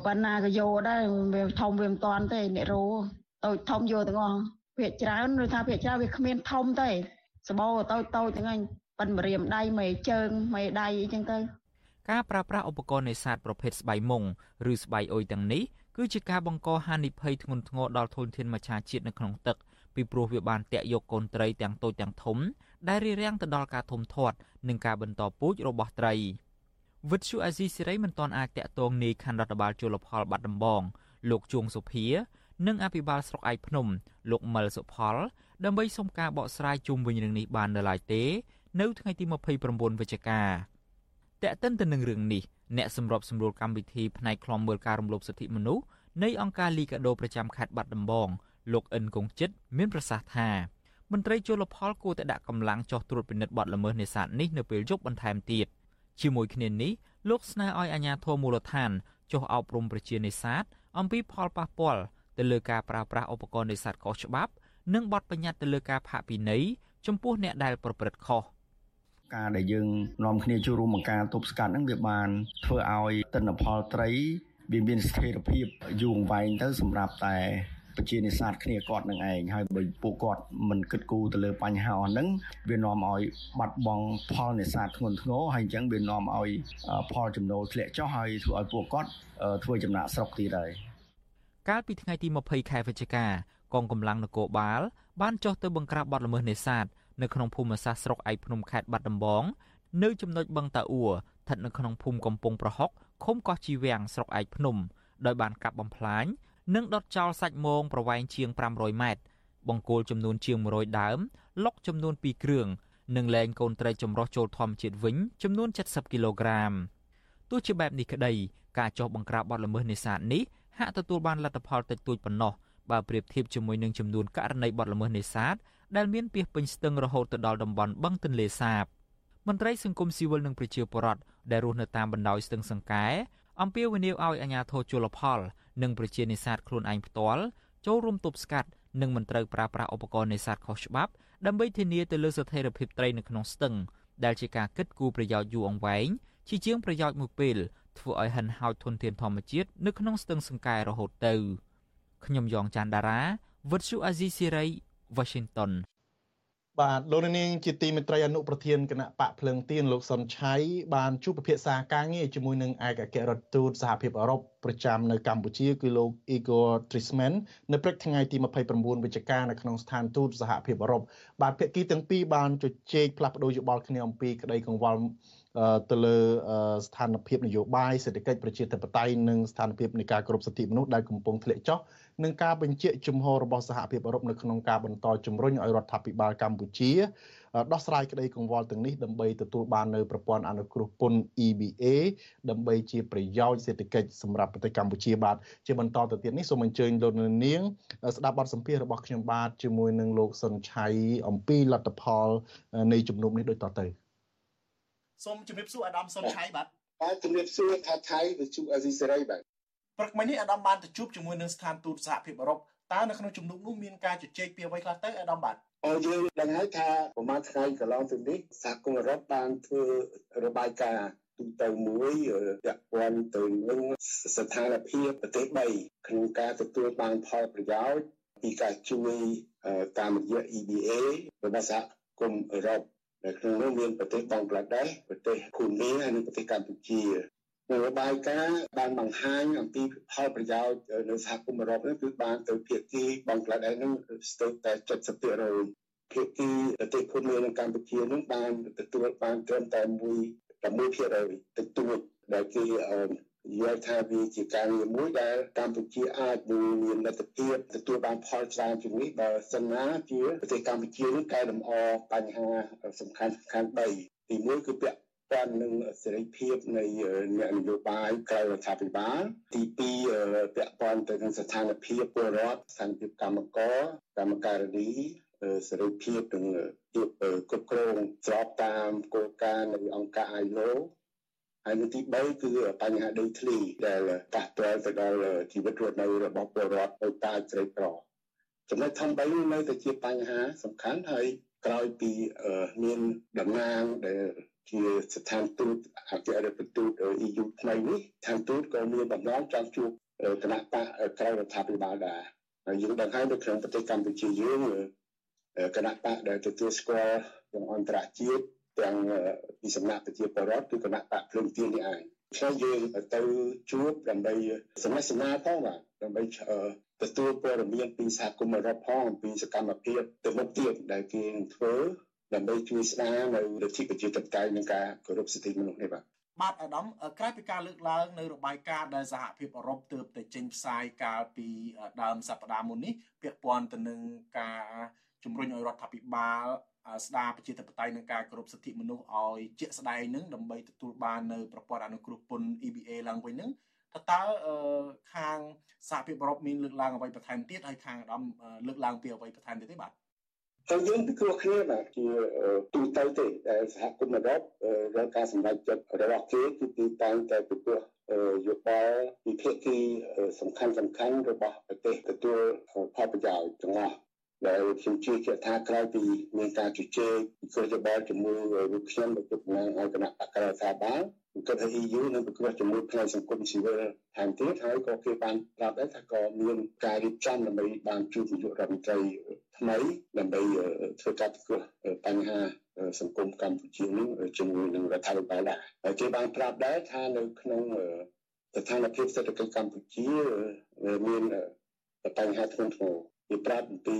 Speaker 14: ប៉ុណ្ណាក៏យកដែរវាធំវាមិនតាន់ទេអ្នករោ តូចធំយកទាំងអស់ភាកច្រើនឬថាភាកច្រើនវាគ្មានធំទេសបោតូចតូចទាំងហ្នឹងប៉ិនម្រាមដៃមេជើងមេដៃអីចឹងទៅ
Speaker 12: ការប្រើប្រាស់ឧបករណ៍នេសាទប្រភេទស្បៃមុងឬស្បៃអុយទាំងនេះគឺជាការបង្កហានិភ័យធ្ងន់ធ្ងរដល់ធនធានមច្ឆជាតិនៅក្នុងទឹកពីព្រោះវាបានតាក់យកកូនត្រីទាំងតូចទាំងធំដែលរារាំងទៅដល់ការធំធាត់និងការបន្តពូជរបស់ត្រីវិទ្យុអាស៊ីសេរីមិនទាន់អាចតាក់ទងនាយខណ្ឌរដ្ឋបាលជលផលបាត់ដំបងលោកជួងសុភា និងអភិបាលស្រុកឯកភ្នំលោកមិលសុផល ដើម្បីសុំការបកស្រាយជុំវិញរឿងនេះបាននៅឡើយទេ នៅថ្ងៃទី29វិច្ឆិកាតែកតិនទៅនឹងរឿងនេះអ្នកសម្របសម្រួលកម្មវិធីផ្នែកខ្លំមើលការរំលោភសិទ្ធិមនុស្សនៃអង្គការលីកាដូប្រចាំខេត្តបាត់ដំបងលោកអិនកុងចិត្តមានប្រសាសន៍ថាមន្ត្រីជលផលគួរតែដាក់កម្លាំងចោះត្រួតពិនិត្យបទល្មើសនេសាទនេះនៅពេលយប់បន្ថែមទៀតជាមួយគ្នានេះលោកស្នើឲ្យអាជ្ញាធរមូលដ្ឋានចុះអប់រំប្រជានេសាទអំពីផលប៉ះពាល់ ទៅលើការប្រើប្រាស់ឧបករណ៍នេសាទខុសច្បាប់ និងបទបញ្ញត្តិទៅលើការផាកពិន័យចំពោះអ្នកដែលប្រព្រឹត្តខុស
Speaker 13: ការដែលយើងនាំគ្នាចូលរួមបង្ការទប់ស្កាត់ហ្នឹងវាបានធ្វើឲ្យទិន្នផលត្រីវាមានស្ថិរភាពយូរអង្វែងទៅសម្រាប់តែប្រជានេសាទគ្នាគាត់នឹងឯងហើយបើពួកគាត់មិនគិតគូរទៅលើបញ្ហាអស់ហ្នឹងវានាំឲ្យបាត់បង់ផលនេសាទធ្ងន់ធ្ងរហើយអញ្ចឹងវានាំឲ្យផលចំណូលធ្លាក់ចុះហើយធ្វើឲ្យពួកគាត់ធ្វើចំណាក់ស្រុកទៀតហើយ
Speaker 12: កាលពីថ្ងៃទី20ខែវិច្ឆិកាកងកម្លាំងនគរបាលបានចុះទៅបង្ក្រាបបទល្មើសនេសាទនៅក្នុងភូមិសាស្ត្រស្រុកឯកភ្នំខេត្តបាត់ដំបងនៅចំណុចបឹងតាអ៊ូស្ថិតនៅក្នុងភូមិកំពង់ប្រហុកឃុំកោះជីវាំងស្រុកឯកភ្នំដោយបានកាប់បំផ្លាញនិងដុតចោលសាច់មងប្រវែងជាង500ម៉ែត្របង្គោលចំនួនជាង100ដើមលុកចំនួន2គ្រឿងនិងលែងកូនត្រីចម្រុះចូលធម្មជាតិវិញចំនួន70គីឡូក្រាមទោះជាបែបនេះក្តីការចោះបង្ក្រាបបទល្មើសនេសាទនេះ ហាក់ទទួលបានលទ្ធផលតិចតួចប៉ុណ្ណោះបើប្រៀបធៀបជាមួយនឹងចំនួនករណីបទល្មើសនេសាទដែលមានពាសពេញស្ទឹងរហូតទៅដល់តំបន់បឹងទន្លេសាបមន្ត្រីសង្គមស៊ីវិលនិងប្រជាពលរដ្ឋដែលរស់នៅតាមបណ្ដោយស្ទឹងសង្កែអំពាវនាវឲ្យអាជ្ញាធរជលផល និងប្រជានេសាទខ្លួនឯងផ្ទាល់ចូលរួមទប់ស្កាត់និងមិនត្រូវប្រើប្រាស់ឧបករណ៍នេសាទខុសច្បាប់ដើម្បីធានាទៅលើស្ថិរភាពត្រីនៅក្នុងស្ទឹងដែលជាការគិតគូរប្រយោជន៍យូរអង្វែងជាជាងប្រយោជន៍មួយពេល ធ្វើឲ្យហិនហោចធនធានធម្មជាតិនៅក្នុងស្ទឹងសង្កែរហូតទៅខ្ញុំយ៉ងច័ន្ទដារាវិទ្យុអាស៊ីសេរី Washington
Speaker 4: បាទលោកនាងជាទីមេត្រីអនុប្រធានគណៈបកភ្លឹងទៀនលោកសុនឆៃបានជួបពិភាក្សាការងារជាមួយនឹងឯកអគ្គរដ្ឋទូតសហភាពអឺរ៉ុបប្រចាំនៅកម្ពុជាគឺលោក Igor Trisman នៅព្រឹកថ្ងៃទី29វិច្ឆិកានៅក្នុងស្ថានទូតសហភាពអឺរ៉ុបបាទភាគីទាំងពីរបានជជែកផ្លាស់ប្តូរយោបល់គ្នាអំពីក្តីកង្វល់ ទៅលើស្ថានភាពនយោបាយសេដ្ឋកិច្ចប្រជាធិបតេយ្យនិងស្ថានភាពនៃការគោរពសិទ្ធិមនុស្សដែលកំពុងធ្លាក់ចុះនិងការបញ្ជាក់ជំហររបស់សហភាពអឺរ៉ុបនៅក្នុងការបន្តជំរុញឲ្យរដ្ឋាភិបាលកម្ពុជាដោះស្រាយក្តីកង្វល់ទាំងនេះដើម្បីទទួលបាននៅប្រព័ន្ធអនុគ្រោះពន្ធ EBA ដើម្បីជាប្រយោជន៍សេដ្ឋកិច្ចសម្រាប់ប្រទេសកម្ពុជាបាទជាបន្តទៅទៀតនេះសូមអញ្ជើញលោកនាងស្ដាប់បទសម្ភាសន៍របស់ខ្ញុំបាទជាមួយនឹងលោកសុនឆៃអំពីលទ្ធផលនៃជំនុំនេះដូចតទៅ
Speaker 15: សូមជម្រាបសួរអាដាមសុនឆៃបាទ
Speaker 16: បាទជម្រាបសួរថាថៃវិទ្យុអាស៊ីសេរីបាទ
Speaker 15: ព្រឹកមិញនេះអាដាមបានទៅជួបជាមួយនឹងស្ថានទូតសហភាពអឺរ៉ុបតើនៅក្នុងជំនុំនោះមានការជជែកពីអ្វីខ្លះទៅអាដាមបាទ
Speaker 16: អរយើងដឹងហើយថាប្រហែលថ្ងៃកន្លងទៅនេះសហគមន៍អឺរ៉ុបបានធ្វើរបាយការណ៍ទូទៅមួយពាក់ព័ន្ធទៅនឹងស្ថានភាពប្រទេស3ក្នុងការទទួលបានផលប្រយោជន៍ពីការជួយតាមរយៈ EBA របស់សហគមន៍អឺរ៉ុប ដែលក្នុងនោះមានប្រទេសបង់ក្លាដេសប្រទេសភូមាហើយនិងប្រទេសកម្ពុជានយោបាយការបានបង្ហាញអំពីផលប្រយោជន៍នៅសហគមន៍អឺរ៉ុបនេះគឺបានទៅភាគីបង់ក្លាដេសនឹងស្ទើរតែ70%ភាគីប្រទេសភូមានិងកម្ពុជានឹងបានទទួលបានត្រឹមតែ1.1%តិចតួចដែលគេ យល់ថាវាជាការងារមួយដែលកម្ពុជាអាចនឹងមានលទ្ធភាពទទួលបានផលច្រើនជាងនេះបើសិនណាជាប្រទេសកម្ពុជានឹងកែលម្អបញ្ហាសំខាន់សំខាន់3ទី1គឺពាក់ព័ន្ធនឹងសេរីភាពនៃអ្នកនយោបាយក្រៅរដ្ឋាភិបាលទី2ពាក់ព័ន្ធទៅនឹងស្ថានភាពពលរដ្ឋស្ថានភាពកម្មករកម្មការិនីសេរីភាពនិងភាពគ្រប់គ្រងស្របតាមគោលការណ៍នៃអង្គការ ILO ហើយនៅទី3គឺបញ្ហាដីធ្លីដែលប៉ះពាល់ទៅដល់ជីវិតរស់នៅរបស់ពលរដ្ឋទៅតាជ្រៃក្រចំណុចធំ3នៅតែជាបញ្ហាសំខាន់ហើយក្រោយពីមានតំណាងដែលជាស្ថានទូតអគ្គរដ្ឋទូត EU ថ្មីនេះស្ថានទូតក៏មានបំណងចង់ជួបគណៈបកក្រៅរដ្ឋាភិបាលដែរហើយយើងដឹងហើយនៅក្នុងប្រទេសកម្ពុជាយើងគណៈបកដែលទទួលស្គាល់ក្នុងអន្តរជាតិ ទាំងពីសំណាក់ប្រជាពលរដ្ឋគឺគណៈបកភ្លើងទៀននេះឯងខ្ញុំយើងទៅជួបដើម្បីសម្ដែងសម្ដាផងបាទដើម្បីទទួលព័ត៌មានពីសហគមន៍អឺរ៉ុបផងអំពីសកម្មភាពទៅមុខទៀតដែលគេនឹងធ្វើដើម្បីជួយស្ដារនៅលទ្ធិប្រជាធិបតេយ្យនិងការគោរពសិទ្ធិមនុស្សនេះបាទ
Speaker 15: បាទអាដាមក្រៅពីការលើកឡើងនៅរបាយការណ៍ដែលសហភាពអឺរ៉ុបទើបតែចេញផ្សាយកាលពីដើមសប្តាហ៍មុននេះពាក់ព័ន្ធទៅនឹងការជំរុញឲ្យរដ្ឋាភិបាល ស្ដារប្រជាធិបតេយ្យនិងការគោរពសិទ្ធិមនុស្សឲ្យជាក់ស្ដែងនឹងដើម្បីទទួលបាននៅប្រព័ន្ធអនុគ្រោះពន្ធ EBA ឡើងវិញនឹងថាតើខាងសហភាពអឺរ៉ុបមានលើកឡើងអ្វីបន្ថែមទៀតហើយខាងអាដាមលើកឡើងពីអ្វីបន្ថែមទៀតទេបាទ
Speaker 16: ហើយយើងពិគ្រោះគ្នាបាទជាទូទៅទេដែលសហគមន៍អឺរ៉ុបរកការសម្រេចចិត្តរបស់គេគឺទីតាំងតែពិគ្រោះយោបល់ពីភាគីសំខាន់សំខាន់របស់ប្រទេសទទួលផលប្រយោជន៍ទាំងអស់ ដែលខ្ញុំជឿជាក់ថាក្រោយពីមានការជជែកពីគ្រោះយោបល់ជាមួយរូបខ្ញុំដែលជាតំណាងឲ្យគណៈបកក្រៅរដ្ឋាភិបាលគិតថា EU នឹងប្រកួតជាមួយផ្នែកសង្គមស៊ីវិលថែមទៀតហើយក៏គេបានប្រាប់ដែរថាក៏មានការរៀបចំដើម្បីបានជួបនាយករដ្ឋមន្ត្រីថ្មីដើម្បីធ្វើការពិគ្រោះបញ្ហាសង្គមកម្ពុជានឹងជាមួយនឹងរដ្ឋាភិបាលដែរហើយគេបានប្រាប់ដែរថានៅក្នុងស្ថានភាពសេដ្ឋកិច្ចកម្ពុជាមានបញ្ហាធ្ងន់ធ្ងរ វាប្រាប់អំពី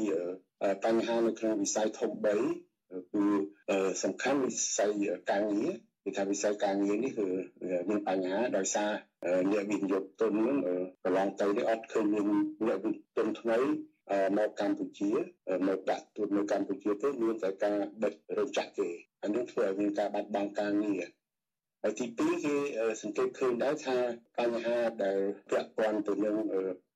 Speaker 16: បញ្ហានៅក្នុងវិស័យធំ3គឺសំខាន់វិស័យការងារគឺថាវិស័យការងារនេះគឺមានបញ្ហាដោយសារអ្នកវិនិយោគទុននឹងកន្លងទៅនេះអត់ឃើញមានអ្នកវិនិយោគទុនថ្មីមកកម្ពុជាមកដាក់ទូតនៅកម្ពុជាទេមានតែការបិទរោងចក្រទេអានេះធ្វើឲ្យមានការបាត់បង់ការងារហើយទី2គេសង្កេតឃើញដែរថាបញ្ហាដែលពាក់ព័ន្ធទៅនឹង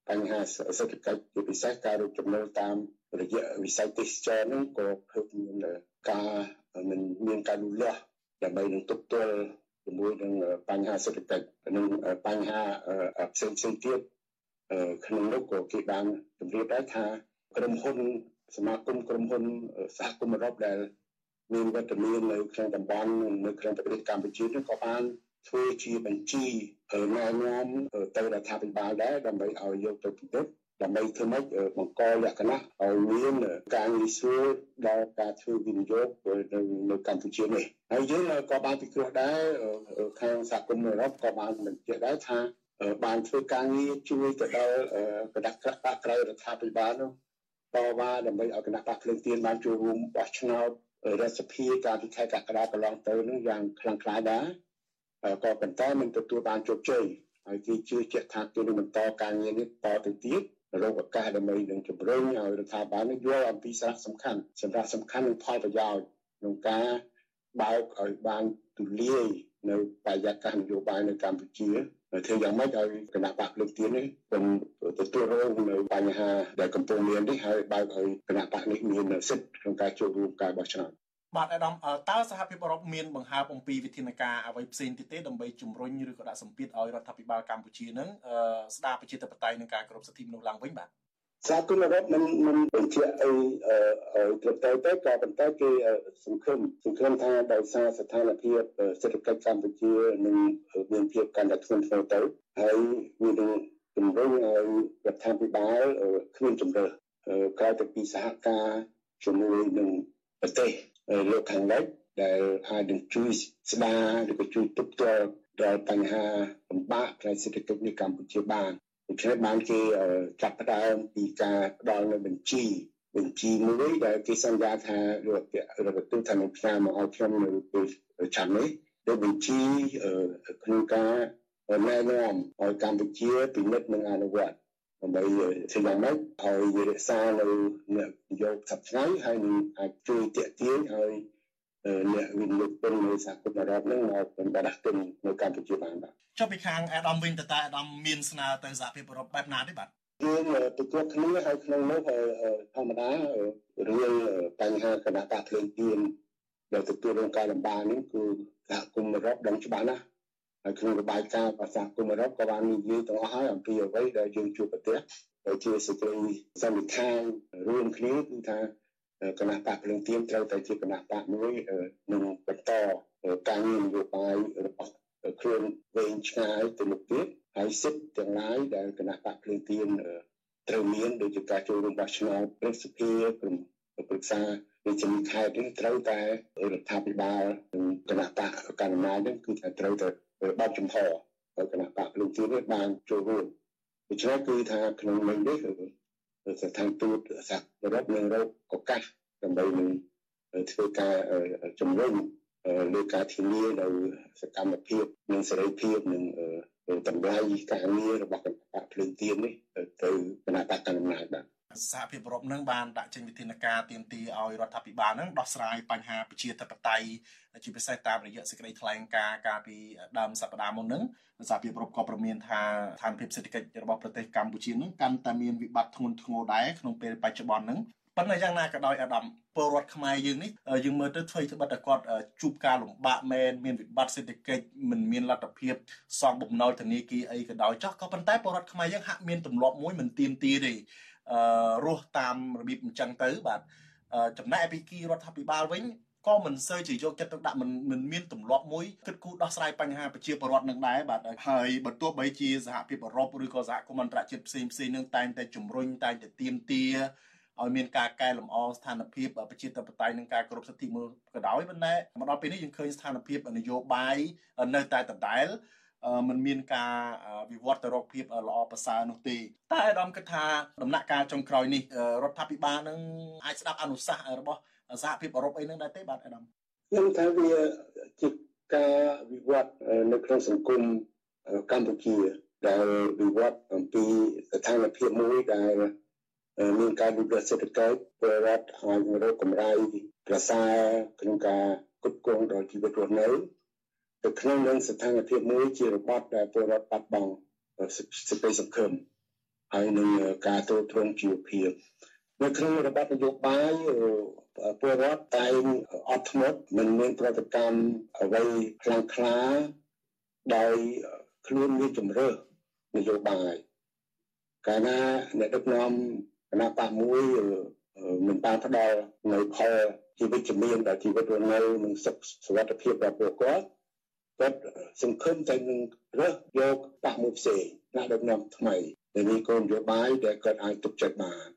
Speaker 16: បញ្ហាសេដ្ឋកិច្ចជាពិសេសការរកចំណូលតាមរយៈវិស័យទេសចរហ្នឹងក៏ឃើញមានការមិនមានការលូតលាស់ដើម្បីនឹងទប់ទល់ជាមួយនឹងបញ្ហាសេដ្ឋកិច្ចនិងបញ្ហាផ្សេងផ្សេងទៀតក្នុងនោះក៏គេបានជម្រាបដែរថាក្រុមហ៊ុនសមាគមក្រុមហ៊ុនសហគមន៍អឺរ៉ុបដែលមានវត្តមាននៅក្នុងតំបន់នៅក្នុងប្រទេសកម្ពុជានេះក៏បាន ធ្វើជាបញ្ជីណែនាំទៅរដ្ឋាភិបាលដែរដើម្បីឲ្យយកទៅពិនិត្យដើម្បីធ្វើម៉េចបង្កលក្ខណៈឲ្យមានការងាយស្រួលដល់ការធ្វើវិនិយោគនៅនៅកម្ពុជានេះហើយយើងក៏បានពិគ្រោះដែរខាងសហគមន៍អឺរ៉ុបក៏បានបញ្ជាក់ដែរថាបានធ្វើការងារជួយទៅដល់គណៈបកក្រៅរដ្ឋាភិបាលនោះតវ៉ាដើម្បីឲ្យគណៈបកភ្លើងទៀនបានចូលរួមបោះឆ្នោតរដ្ឋសភាកាលពីខែកក្កដាកន្លងទៅនោះយ៉ាងខ្លាំងក្លាដែរ ក៏ប៉ុន្តែមិនទទួលបានជោគជ័យហើយគេជឿជាក់ថាគេនឹងបន្តការងារនេះតទៅទៀតរកឱកាសដើម្បីនឹងជំរុញឲ្យរដ្ឋាភិបាលនេះយល់អំពីសារៈសំខាន់សម្រាប់សំខាន់និងផលប្រយោជន៍ក្នុងការបើកឲ្យបានទូលាយនៅបរិយាកាសនយោបាយនៅកម្ពុជាធ្វើយ៉ាងម៉េចឲ្យគណៈបកលើកទៀននេះមិនទទួលរងនៅបញ្ហាដែលកំពុងមាននេះហើយបើកឲ្យគណៈបកនេះមានសិទ្ធិក្នុងការចូលរួមការបោះឆ្នោត
Speaker 4: បាទអាដាមតើសហភាពអឺរ៉ុបមានបង្ហើបអំពីវិធានការអ្វីផ្សេងទៀតទេដើម្បីជំរុញឬក៏ដាក់សម្ពាធឲ្យរដ្ឋាភិបាលកម្ពុជានឹងស្ដារប្រជាធិបតេយ្យនិងការគោរពសិទ្ធិមនុស្សឡើងវិញបាទ
Speaker 16: សហគមន៍អឺរ៉ុបមិនមិនបញ្ជាក់អីឲ្យទៅទៅក៏ប៉ុន្តែគេសង្ឃឹមសង្ឃឹមថាដោយសារស្ថានភាពសេដ្ឋកិច្ចកម្ពុជានឹងមានភាពកាន់តែធ្ងន់ធ្ងរទៅហើយវានឹងជំរុញឲ្យរដ្ឋាភិបាលគ្មានជំរឿក្រៅពីសហការជាមួយនឹងប្រទេស លោកខាងលិចដែលអាចនឹងជួយស្ដារឬក៏ជួយទប់ទល់ដល់បញ្ហាលំបាកផ្នែកសេដ្ឋកិច្ចនៅកម្ពុជាបានដូច្នេះបានគេចាប់ផ្ដើមពីការផ្ដល់នៅបញ្ជីបញ្ជីមួយដែលគេសន្យាថារដ្ឋរដ្ឋទូតថានឹងផ្សាយមកឲ្យខ្ញុំនៅពេលឆ្នាំនេះដូចបញ្ជីក្នុងការណែនាំឲ្យកម្ពុជាពិនិត្យនិងអនុវត្ត ដើម្បីធ្វើយ៉ាងម៉េចឲ្យរក្សានៅអ្នកយកសប្តាហ៍ហើយនឹងអាចជួយតាក់ទាញឲ្យអ្នកវិនិយោគទុននៅសហគមន៍អឺរ៉ុបនឹងមកបណ្ដាទុននៅកម្ពុជាបានបាទ
Speaker 4: ចុះពីខាងអាដាមវិញតើអាដាមមានស្នើទៅសហភាពអឺរ៉ុបបែបណាទេបាទ
Speaker 16: យើងទទួលគ្នាហើយក្នុងនោះធម្មតារឿងបញ្ហាគណៈបកភ្លើងទៀនដែលទទួលរងការលំបាកនេះគឺសហគមន៍អឺរ៉ុបដឹងច្បាស់ណាស់ ហើយក្នុងរបាយការណ៍ភាសាគុំអឺរ៉ុបក៏បាននិយាយទាំងអស់ហើយអំពីអ្វីដែលយើងជួបប្រទះដែលជាសេចក្តីសន្និដ្ឋានរួមគ្នាគឺថាគណៈបកភ្លើងទៀនត្រូវតែជាគណៈបកមួយនឹងបន្តការងារនយោបាយរបស់ខ្លួនវែងឆ្ងាយទៅមុខទៀតហើយសិទ្ធិទាំងឡាយដែលគណៈបកភ្លើងទៀនត្រូវមានដូចជាការចូលរួមបោះឆ្នោតព្រឹទ្ធសភាក្រុមប្រឹក្សាវិជាខេត្តនេះត្រូវតែរដ្ឋាភិបាលនិងគណៈបកកណ្ដាលអំណាចនេះគឺថាត្រូវតែ បើកចំហឲ្យគណៈបកភ្លើងទៀននេះបានចូលរួមដូច្នេះគឺថាក្នុងន័យនេះស្ថានទូតសហរដ្ឋនឹងរកឱកាសដើម្បីនឹងធ្វើការជំរុញលើការធានានៅសកម្មភាពនិងសេរីភាពនិងតម្លៃការងាររបស់គណៈបកភ្លើងទៀននេះទៅគណៈបកកណ្ដាលអំណាចបាទ
Speaker 4: សហភាពអឺរ៉ុបនឹងបានដាក់ចេញវិធានការទាមទារឲ្យរដ្ឋាភិបាលនឹងដោះស្រាយបញ្ហាប្រជាធិបតេយ្យជាពិសេសតាមរយៈសេចក្តីថ្លែងការណ៍កាលពីដើមសប្តាហ៍មុននឹងសហភាពអឺរ៉ុបក៏ប្រមានថាស្ថានភាពសេដ្ឋកិច្ចរបស់ប្រទេសកម្ពុជានឹងកាន់តែមានវិបត្តិធ្ងន់ធ្ងរដែរក្នុងពេលបច្ចុប្បន្ននឹងប៉ុន្តែយ៉ាងណាក៏ដោយអាដាមពលរដ្ឋខ្មែរយើងនេះយើងមើលទៅធ្វើត្បិតតែគាត់ជួបការលំបាកមែនមានវិបត្តិសេដ្ឋកិច្ចមិនមានលទ្ធភាពសងបំណុលធនាគារអីក៏ដោយចោះក៏ប៉ុន្តែពលរដ្ឋខ្មែរយើងហាក់មានទម្លាប់មួយមិនទៀមទាទេ រស់តាមរបៀបអញ្ចឹងទៅបាទចំណែកពីគីរដ្ឋាភិបាលវិញក៏មិនសូវជាយកចិត្តទុកដាក់មិនមិនមានទម្លាប់មួយគិតគូរដោះស្រាយបញ្ហាប្រជាពលរដ្ឋនឹងដែរបាទហើយបើទោះបីជាសហភាពអឺរ៉ុបឬក៏សហគមន៍អន្តរជាតិផ្សេងផ្សេងនឹងតែងតែជំរុញតែងតែទៀមទាឲ្យមានការកែលម្អស្ថានភាពប្រជាធិបតេយ្យនិងការគោរពសិទ្ធិមនុស្សក៏ដោយប៉ុន្តែមកដល់ពេលនេះយើងឃើញស្ថានភាពនយោបាយនៅតែដដែល
Speaker 15: มันមានការវិវត្តទៅរកភាពល្អប្រសើរនោះទេតែអាដាមគិតថាដំណាក់កាលចុងក្រោយនេះរដ្ឋាភិបាលនឹងអាចស្ដាប់អនុសាសន៍របស់សហភាពអឺរ៉ុបអីនឹងដែរទេបាទអាដាម
Speaker 16: ខ្ញុំថាវាជាការវិវត្តនៅក្នុងសង្គមកម្ពុជាដែលវិវត្តអំពីស្ថានភាពមួយដែលមានការវិវត្តសេដ្ឋកិច្ចពលរដ្ឋអាចរកកម្រៃប្រសើរក្នុងការគ្រប់គ្រងដល់ជីវិតរស់នៅ ទៅក្នុងនឹងស្ថានភាពមួយជារបបដែលពលរដ្ឋបាត់បង់សេចក្តីសង្ឃឹមហើយនឹងការទូទ្រង់ជីវភាពនៅក្នុងរបបនយោបាយពលរដ្ឋតែងអត់ធ្មត់មិនមានប្រតិកម្មអ្វីខ្លាំងក្លាដោយខ្លួនមានជំរឿនយោបាយកាលណាអ្នកដឹកនាំគណៈបកមួយមិនបានផ្ដល់នៅផលជីវិតជំនាញដល់ជីវិតរស់នៅនិងសុខសុវត្ថិភាពដល់ពលរដ្ឋ គាត់សង្ឃឹមតែនឹងរើសយកបកមួយផ្សេងណាដឹកនាំថ្មីដែលមានគោលនយោបាយដែលគាត់អាចទុកចិត្តបាន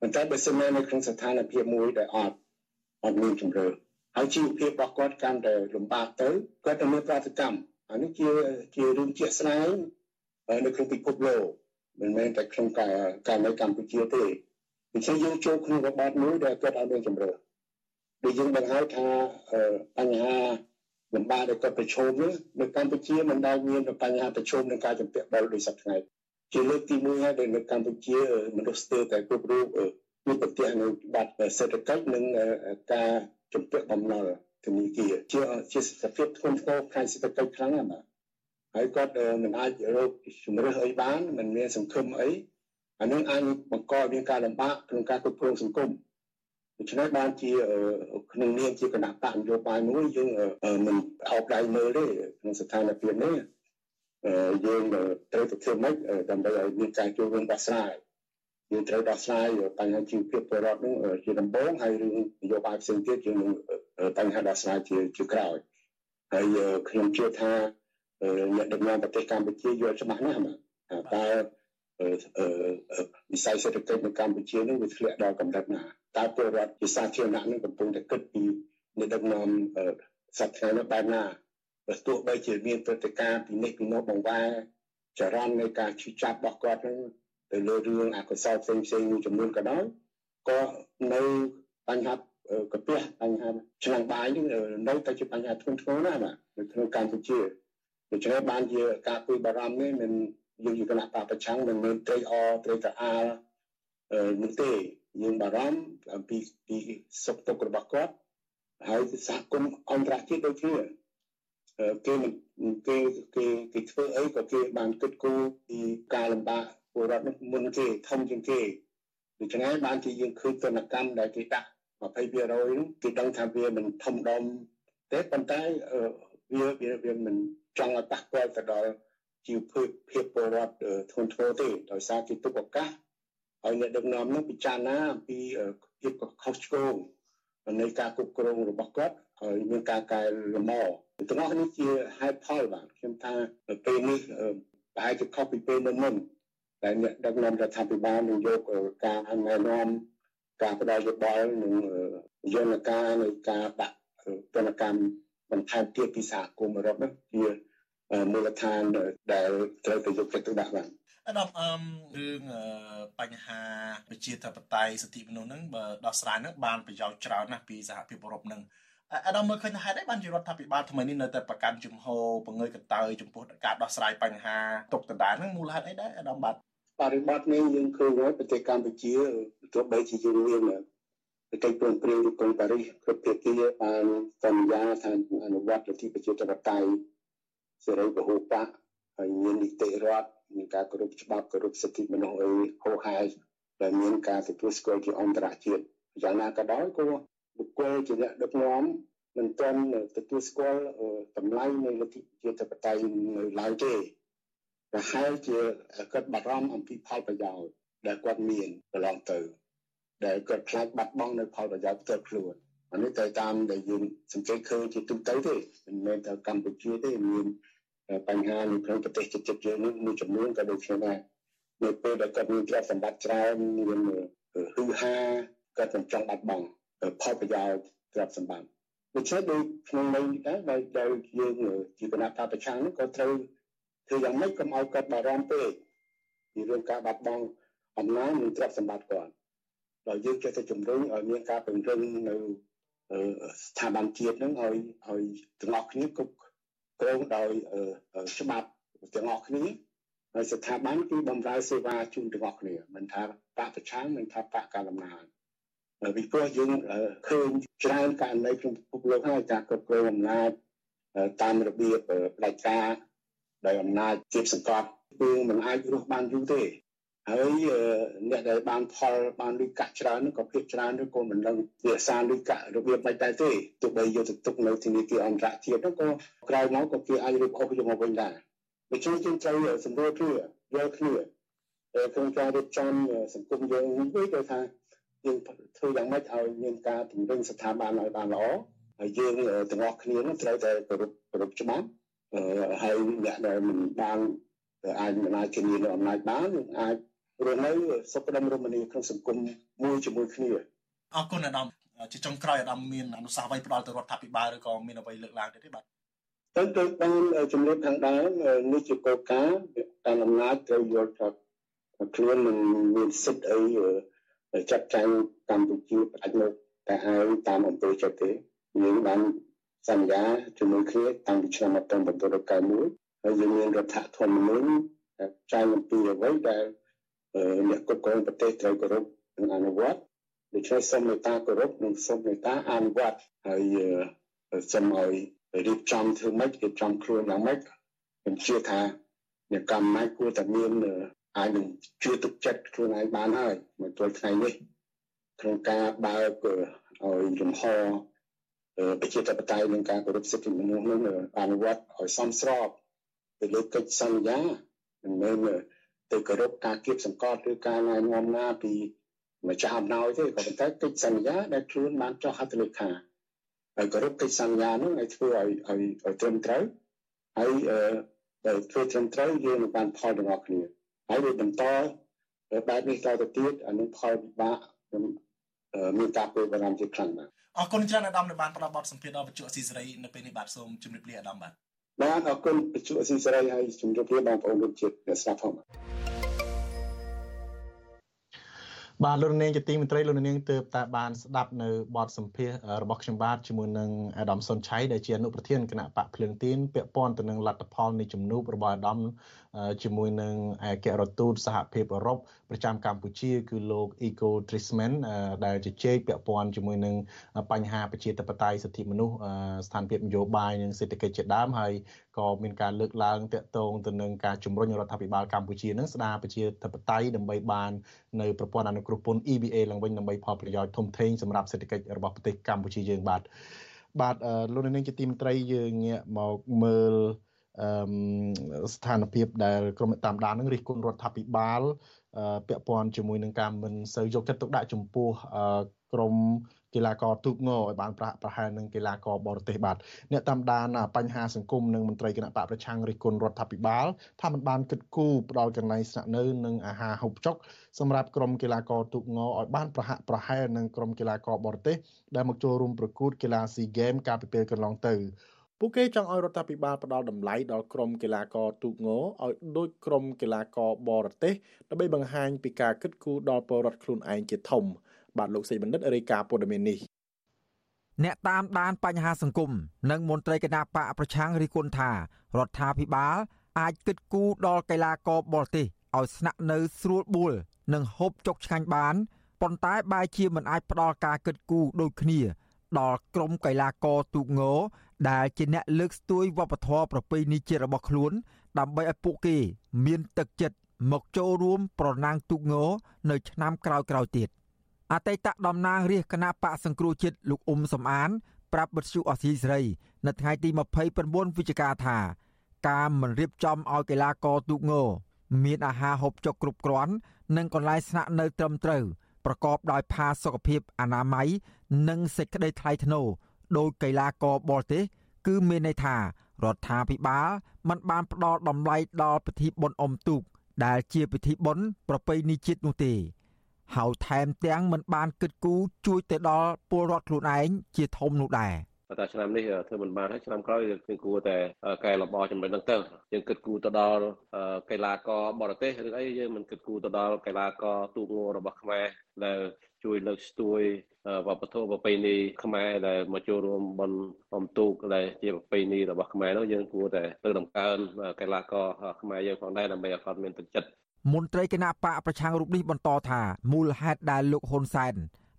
Speaker 16: ប៉ុន្តែបើសិននៅក្នុងស្ថានភាពមួយដែលអត់អត់មានជំរឿហើយជីវភាពរបស់គាត់កាន់តែលំបាកទៅគាត់ទៅមានប្រតិកម្មអានេះជាជារឿងជាក់ស្ដែងនៅក្នុងពិភពលោកមិនមែនតែក្នុងការការនៅកម្ពុជាទេដូច្នេះយើងចូលក្នុងរបបមួយដែលគាត់អត់មានជំរឿដូចយើងបានហៅថាបញ្ហា លំបាកដែលគាត់ប្រឈមនេះនៅកម្ពុជាមិនដែលមានបញ្ហាប្រឈមនឹងការជំពាក់បុលដោយសពថ្ងៃជាលើកទី1ហើយដែលនៅកម្ពុជាមនុស្សស្ទើរតែគ្រប់រូបមានប្រទះនៅបាត់សេដ្ឋកិច្ចនិងការជំពាក់បំណុលធនាគារជាជាសភាពធ្ងន់ធ្ងរផ្នែកសេដ្ឋកិច្ចខ្លាំងណាស់បាទហើយគាត់មិនអាចរកជំរឿអីបានមិនមានសង្ឃឹមអីអានឹងអាចបង្កឲ្យមានការលំបាកក្នុងការគ្រប់គ្រងសង្គម ដូច្នេះបានជាក្នុងនាមជាគណៈបកនយោបាយមួយយើងមិនអោបដៃមើលទេក្នុងស្ថានភាពនេះយើងត្រូវទៅធ្វើម៉េចដើម្បីឲ្យមានការចូលរួមដោះស្រាយយើងត្រូវដោះស្រាយបញ្ហាជីវភាពពលរដ្ឋនោះជាដំបូងហើយរឿងនយោបាយផ្សេងទៀតយើងនឹងបញ្ហាដោះស្រាយជាជាក្រោយហើយខ្ញុំជឿថាអ្នកដឹកនាំប្រទេសកម្ពុជាយល់ច្បាស់ណាស់បាទតើវិស័យសេដ្ឋកិច្ចនៅកម្ពុជានឹងវាធ្លាក់ដល់កម្រិតណា តើពលរដ្ឋជាសាធារណៈនឹងកំពុងតែគិតពីអ្នកដឹកនាំសប្តាហ៍នេះបែបណាបើទោះបីជាមានព្រឹត្តិការណ៍ពីនេះពីនោះបង្វែរចរន្តនៃការឈឺចាប់របស់គាត់នឹងទៅលើរឿងអកុសលផ្សេងផ្សេងមួយចំនួនក៏ដោយក៏នៅបញ្ហាកាពះបញ្ហាឆ្នាំងបាយនេះនៅតែជាបញ្ហាធ្ងន់ធ្ងរណាស់បាទនៅក្នុងកម្ពុជាដូច្នេះបានជាការគួយបារម្ភនេះមិនយើងជាគណៈបកប្រឆាំងមិនមែនត្រេកអរត្រេកត្រអាលនោះទេ យើងបារម្ភអំពីពីសុខទុក្ខរបស់គាត់ហើយសហគមន៍អន្តរជាតិដូចគ្នាគេគេគេគេធ្វើអីក៏គេបានគិតគូរពីការលំបាកពលរដ្ឋនោះមុនគេធំជាងគេដូច្នេះបានជាយើងឃើញទនកម្មដែលគេដាក់20%នោះគេដឹងថាវាមិនធំដុំទេប៉ុន្តែវាវាមិនចង់ឲ្យប៉ះពាល់ទៅដល់ជីវភាពភាពពលរដ្ឋធ្ងន់ធ្ងរទេដោយសារគេទុកឱកាស ឲ្យអ្នកដឹកនាំនោះពិចារណាអំពីភាពខុសឆ្គងនៃការគ្រប់គ្រងរបស់គាត់ហើយមានការកែលម្អទាំងអស់នេះជាហេតុផលបាទខ្ញុំថាពេលនេះប្រហែលជាខុសពីពេលមុនមុនតែអ្នកដឹកនាំរដ្ឋាភិបាលនឹងយកការណែនាំការផ្ដល់យោបល់និងយន្តការនៃការដាក់ទនកម្មបន្ថែមទៀតពីសហគមន៍អឺរ៉ុបនោះជាមូលដ្ឋានដែលត្រូវទៅយកចិត្តទុកដាក់បាទ
Speaker 15: អា ដាមអមរឿងបញ្ហាប្រជាធិបតេយ្យសិទ្ធិមនុស្សហ្នឹងបើដោះស្រាយហ្នឹងបានប្រយោជន៍ច្រើនណាស់ពីសហភាពអឺរ៉ុបហ្នឹងអាដាមមើលឃើញថាហេតុអីបានជារដ្ឋាភិបាលថ្មីនេះនៅតែប្រកាន់ជំហរបង្ងើយកន្តើយចំពោះការដោះស្រាយបញ្ហាទុកដណ្ដើមហ្នឹងមូលហេតុអីដែរអាដាមបាទ
Speaker 16: បរិបត្តិនេះយើងឃើញហើយប្រទេសកម្ពុជាទោះបីជាយើងមានកិច្ចព្រមព្រៀងទីក្រុងប៉ារីសគ្រប់ភាគីបានសន្យាថាអនុវត្តលទ្ធិប្រជាធិបតេយ្យសេរីពហុបកហើយមាននីតិរដ្ឋ មានការគោរពច្បាប់គោរពសិទ្ធិមនុស្សអីហោហែដែលមានការទទួលស្គាល់ជាអន្តរជាតិយ៉ាងណាក៏ដោយក៏បុគ្គលជាអ្នកដឹកនាំមិនទាន់ទទួលស្គាល់តម្លៃនៃលទ្ធិប្រជាធិបតេយ្យនៅឡើយទេប្រហែលជាគាត់បារម្ភអំពីផលប្រយោជន៍ដែលគាត់មានកន្លងទៅ ដែលគាត់ខ្លាចបាត់បង់នៅផលប្រយោជន៍ផ្ទាល់ខ្លួនអានេះទៅតាមដែលយើងសង្កេតឃើញជាទូទៅទេមិនមែនតែកម្ពុជាទេមាន បញ្ហានៅក្នុងប្រទេសជិតៗយើងនេះមួយចំនួនក៏ដូចគ្នាដែរនៅពេលដែលគាត់មានទ្រព្យសម្បត្តិច្រើនមានហឺហាគាត់មិនចង់បាត់បង់ផលប្រយោជន៍ទ្រព្យសម្បត្តិដូច្នេះដូចក្នុងន័យដែរដែលយើងជាគណៈបព្វប្រឆាំងនោះក៏ត្រូវធ្វើយ៉ាងម៉េចកុំឲ្យគាត់បារម្ភពេកពីរឿងការបាត់បង់អំណាចនិងទ្រព្យសម្បត្តិគាត់ដោយយើងចេះតែជំរុញឲ្យមានការពង្រឹងនៅស្ថាប័នជាតិនឹងឲ្យឲ្យទាំងអស់គ្នាគ្រប់ គ្រងដោយច្បាប់ទាំងអស់គ្នាហើយស្ថាប័នគឺបម្រើសេវាជូនទាំងអស់គ្នាមិនថាបកប្រឆាំងមិនថាបកកណ្ដាលអំណាចពីព្រោះយើងឃើញច្រើនករណីក្នុងពិភពលោកហើយការគ្រប់គ្រងអំណាចតាមរបៀបផ្ដាច់ការដោយអំណាចជាសង្កត់គឺមិនអាចរស់បានយូរទេ ហើយអ្នកដែលបានផលបានលុយកាក់ច្រើនក៏ភាគច្រើនឬក៏មិនដឹងវាសាលុយកាក់របៀបមិនដែរទេទោះបីយកទៅទុកនៅធនាគារអន្តរជាតិនោះក៏ក្រោយមកក៏គេអាចរឹបអូសយកមកវិញដែរដូច្នេះយើងត្រូវសម្រួលគ្នាយល់គ្នាក្នុងការរៀបចំសង្គមយើងវិញដោយថាយើងធ្វើយ៉ាងម៉េចឲ្យមានការពង្រឹងស្ថាប័នឲ្យបានល្អហើយយើងទាំងអស់គ្នានឹងត្រូវតែគោរពគោរពច្បាប់ហើយអ្នកដែលមិនបានអាចមិនអាចជំនាញនៅអំណាចបានអាច រស់នៅសុខដុមរមនាក្នុងសង្គមមួយជាមួយគ្នា
Speaker 15: អរគុណអាដាមជាចុងក្រោយអាដាមមានអនុសាសន៍អ្វីផ្ដល់ទៅរដ្ឋាភិបាលឬក៏មានអ្វីលើកឡើងទេបាទ
Speaker 16: ទៅទៅបានជំរាបខាងដើមនេះជាកលការតាមអំណាចត្រូវយល់ថាខ្លួនមិនមានសិទ្ធិអីចាត់ចែងកម្ពុជាផ្ដាច់មុខតែឲ្យតាមអំពើចិត្តទេយើងបានសន្យាជាមួយគ្នាតាំងពីឆ្នាំ1991ហើយយើងមានរដ្ឋធម្មនុញ្ញចែងអំពីអ្វីដែល អ្នកគ្រប់គ្រងប្រទេសត្រូវគោរពនិងអនុវត្តដូច្នេះសូមមេត្តាគោរពនិងសូមមេត្តាអនុវត្តហើយសូមឲ្យរៀបចំធ្វើម៉េចរៀបចំខ្លួនយ៉ាងម៉េចខ្ញុំជឿថាអ្នកកម្មម៉ែគួរតែមានអាចនឹងជឿទុកចិត្តខ្លួនឯងបានហើយមកទល់ថ្ងៃនេះក្នុងការបើកឲ្យលំហប្រជាធិបតេយ្យនិងការគោរពសិទ្ធិមនុស្សនឹងអនុវត្តឲ្យសមស្របទៅលើកិច្ចសន្យាមិនមែន ទៅគោរពការគៀបសង្កត់ឬការណែនាំណាពីម្ចាស់អំណោយទេក៏ប៉ុន្តែកិច្ចសន្យាដែលខ្លួនបានចុះហត្ថលេខាហើយគោរពកិច្ចសន្យានោះឲ្យធ្វើឲ្យឲ្យឲ្យត្រឹមត្រូវហើយដែលធ្វើត្រឹមត្រូវយើងនឹងបានផលទាំងអស់គ្នាហើយវាបន្តបែបនេះតទៅទៀតអានឹងផលពិបាកមានការព្រួយបារម្ភជាខ្លាំងណាស់
Speaker 15: អរគុណច្រើនអាដាមដែលបានផ្ដល់បទសម្ភាសន៍ដល់បច្ចុប្បន្នស៊ីសេរីនៅពេលនេះបាទសូមជម្រាបលាអាដាមបាទ
Speaker 16: បាទអរគុណបច្ចុប្បន្នស៊ីសេរីហើយជម្រាបលាបងប្អូនលោកជាតិអ្នកស្ដាប់ផង
Speaker 4: បាទលោកនាងជាទីមេត្រីលោកនាងទើបតែបានស្ដាប់នៅបទសម្ភាសរបស់ខ្ញុំបាទជាមួយនឹងអាដាមសុនឆៃដែលជាអនុប្រធានគណៈបកភ្លើងទៀនពាក់ព័ន្ធទៅនឹងលទ្ធផលនៃជំនួបរបស់អាដាមជាមួយនឹងឯករដ្ឋទូតសហភាពអឺរ៉ុបប្រចាំកម្ពុជា គឺលោក Eco Trisman ដែលជជែកពាក់ព័ន្ធជាមួយនឹងបញ្ហាប្រជាធិបតេយ្យសិទ្ធិមនុស្សស្ថានភាពនយោបាយនិងសេដ្ឋកិច្ចជាដើមហើយក៏មានការលើកឡើងតាក់ទងទៅនឹងការជំរុញរដ្ឋាភិបាលកម្ពុជានឹងស្ដារប្រជាធិបតេយ្យដើម្បីបាននៅប្រព័ន្ធអនុគ្រោះពន្ធ EBA ឡើងវិញដើម្បីផលប្រយោជន៍ធំធេងសម្រាប់សេដ្ឋកិច្ចរបស់ប្រទេសកម្ពុជាយើងបាទបាទលោកនាងជាទីមេត្រីយើងងាកមកមើលអឺស្ថានភាពដែលក្រុមតាមដាននឹងរិះគន់រដ្ឋាភិបាលពាក់ព័ន្ធជាមួយនឹងការមិនសូវយកចិត្តទុកដាក់ចំពោះក្រម កីឡាករទូកងឲ្យបានប្រាក់ប្រហែលនឹងកីឡាករបរទេសបាទអ្នកតាមដានបញ្ហាសង្គមនិងមន្ត្រីគណៈបកប្រឆាំងរិះគន់រដ្ឋាភិបាលថាมันបានគិតគូរផ្ដល់កន្លែងស្នាក់នៅនិងអាហារហូបចុកសម្រាប់ក្រុមកីឡាករទូកងឲ្យបានប្រហាក់ប្រហែលនឹងក្រុមកីឡាករបរទេសដែលមកចូលរួមប្រកួតកីឡាស៊ីហ្គេមកាលពីពេលកន្លងទៅពួកគេចង់ឲ្យរដ្ឋាភិបាលផ្ដល់តម្លៃដល់ក្រុមកីឡាករទូកងឲ្យដូចក្រុមកីឡាករបរទេសដើម្បីបង្ហាញពីការគិតគូរដល់ពលរដ្ឋខ្លួនឯងជាធំ បាទលោកសេបណ្ឌិតរាយការណ៍ព័ត៌មាននេះ
Speaker 17: អ្នកតាមដានបញ្ហាសង្គមនិងមន្ត្រីគណៈបកប្រឆាំងរិះគន់ថារដ្ឋាភិបាល អាចគិតគូរដល់កីឡាករបរទេសឲ្យស្នាក់នៅស្រួលបួល និងហូបចុកឆ្ងាញ់បានប៉ុន្តែបែរជាមិនអាចផ្ដល់ការគិតគូរដូចគ្នា ដល់ក្រុមកីឡាករទូកងដែលជាអ្នកលើកស្ទួយវប្បធម៌ប្រពៃណីជាតិរបស់ខ្លួន ដើម្បីឲ្យពួកគេមានទឹកចិត្តមកចូលរួមប្រណាំងទូកងនៅឆ្នាំក្រោយៗទៀត អតីតតំណាងរាជគណៈបកសង្គ្រោះជាតិលោកអ៊ុំសំអាន ប្រាប់បទសុអសីស្រី នៅថ្ងៃទី29វិច្ឆិកាថា ការមិនរៀបចំឲ្យកីឡាករទូកងមានអាហារហូបចុកគ្រប់គ្រាន់ និងកន្លែងស្នាក់នៅត្រឹមត្រូវប្រកបដោយផាសុកភាពអនាម័យនិងសេចក្តីថ្លៃថ្នូរដោយកីឡាករបរទេសគឺមានន័យថារដ្ឋាភិបាលមិនបានផ្ដល់តម្លៃដល់ពិធីបុណ្យអុំទូកដែលជាពិធីបុណ្យប្រពៃណីជាតិនោះទេ ហើយថែមទាំងមិនបានគិតគូរជួយទៅដល់ពលរដ្ឋខ្លួនឯងជាធំនោះដែរ
Speaker 11: តែឆ្នាំនេះធ្វើមិនបានហើយឆ្នាំក្រោយយើងគួរតែកែលម្អចំណុចហ្នឹងទៅយើងគិតគូរទៅដល់កីឡាករបរទេសឬអីយើងមិនគិតគូរទៅដល់កីឡាករទូកងរបស់ខ្មែរដែលជួយលើកស្ទួយវប្បធម៌ប្រពៃណីខ្មែរដែលមកចូលរួមបនបំទូកដែលជាប្រពៃណីរបស់ខ្មែរនោះយើងគួរតែលើកតម្កើងកីឡាករខ្មែរយើងផងដែរដើម្បីឲ្យគាត់មានទឹកចិត្ត
Speaker 17: មន្ត្រីគណៈបកប្រឆាំងរូបនេះបន្តថាមូលហេតុដែលលោកហ៊ុនសែន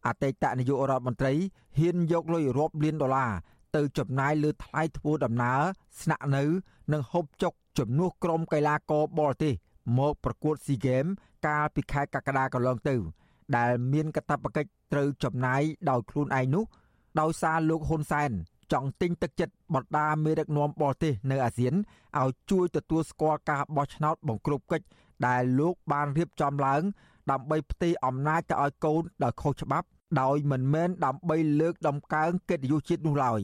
Speaker 17: អតីតនាយករដ្ឋមន្ត្រីហ៊ានយកលុយរាប់លានដុល្លារទៅចំណាយលើថ្លៃធ្វើដំណើរស្នាក់នៅ និងហូបចុកជំនួសក្រុមកីឡាករបរទេសមកប្រកួតស៊ីហ្គេម កាលពីខែកក្កដាកន្លងទៅ ដែលមានកាតព្វកិច្ចត្រូវចំណាយដោយខ្លួនឯងនោះ ដោយសារលោកហ៊ុនសែនចង់ទិញទឹកចិត្តបដដាមេដឹកនាំបរទេសនៅអាស៊ានឲ្យជួយទទួលស្គាល់ការបោះឆ្នោតបង្ក្រប់កិច្ច ដែលលោកបានរៀបចំឡើង ដើម្បីផ្ទេរអំណាចទៅឲ្យកូនដោយខុសច្បាប់ ដោយមិនមែនដើម្បីលើកដំកើងកិត្តិយសជាតិនោះឡើយ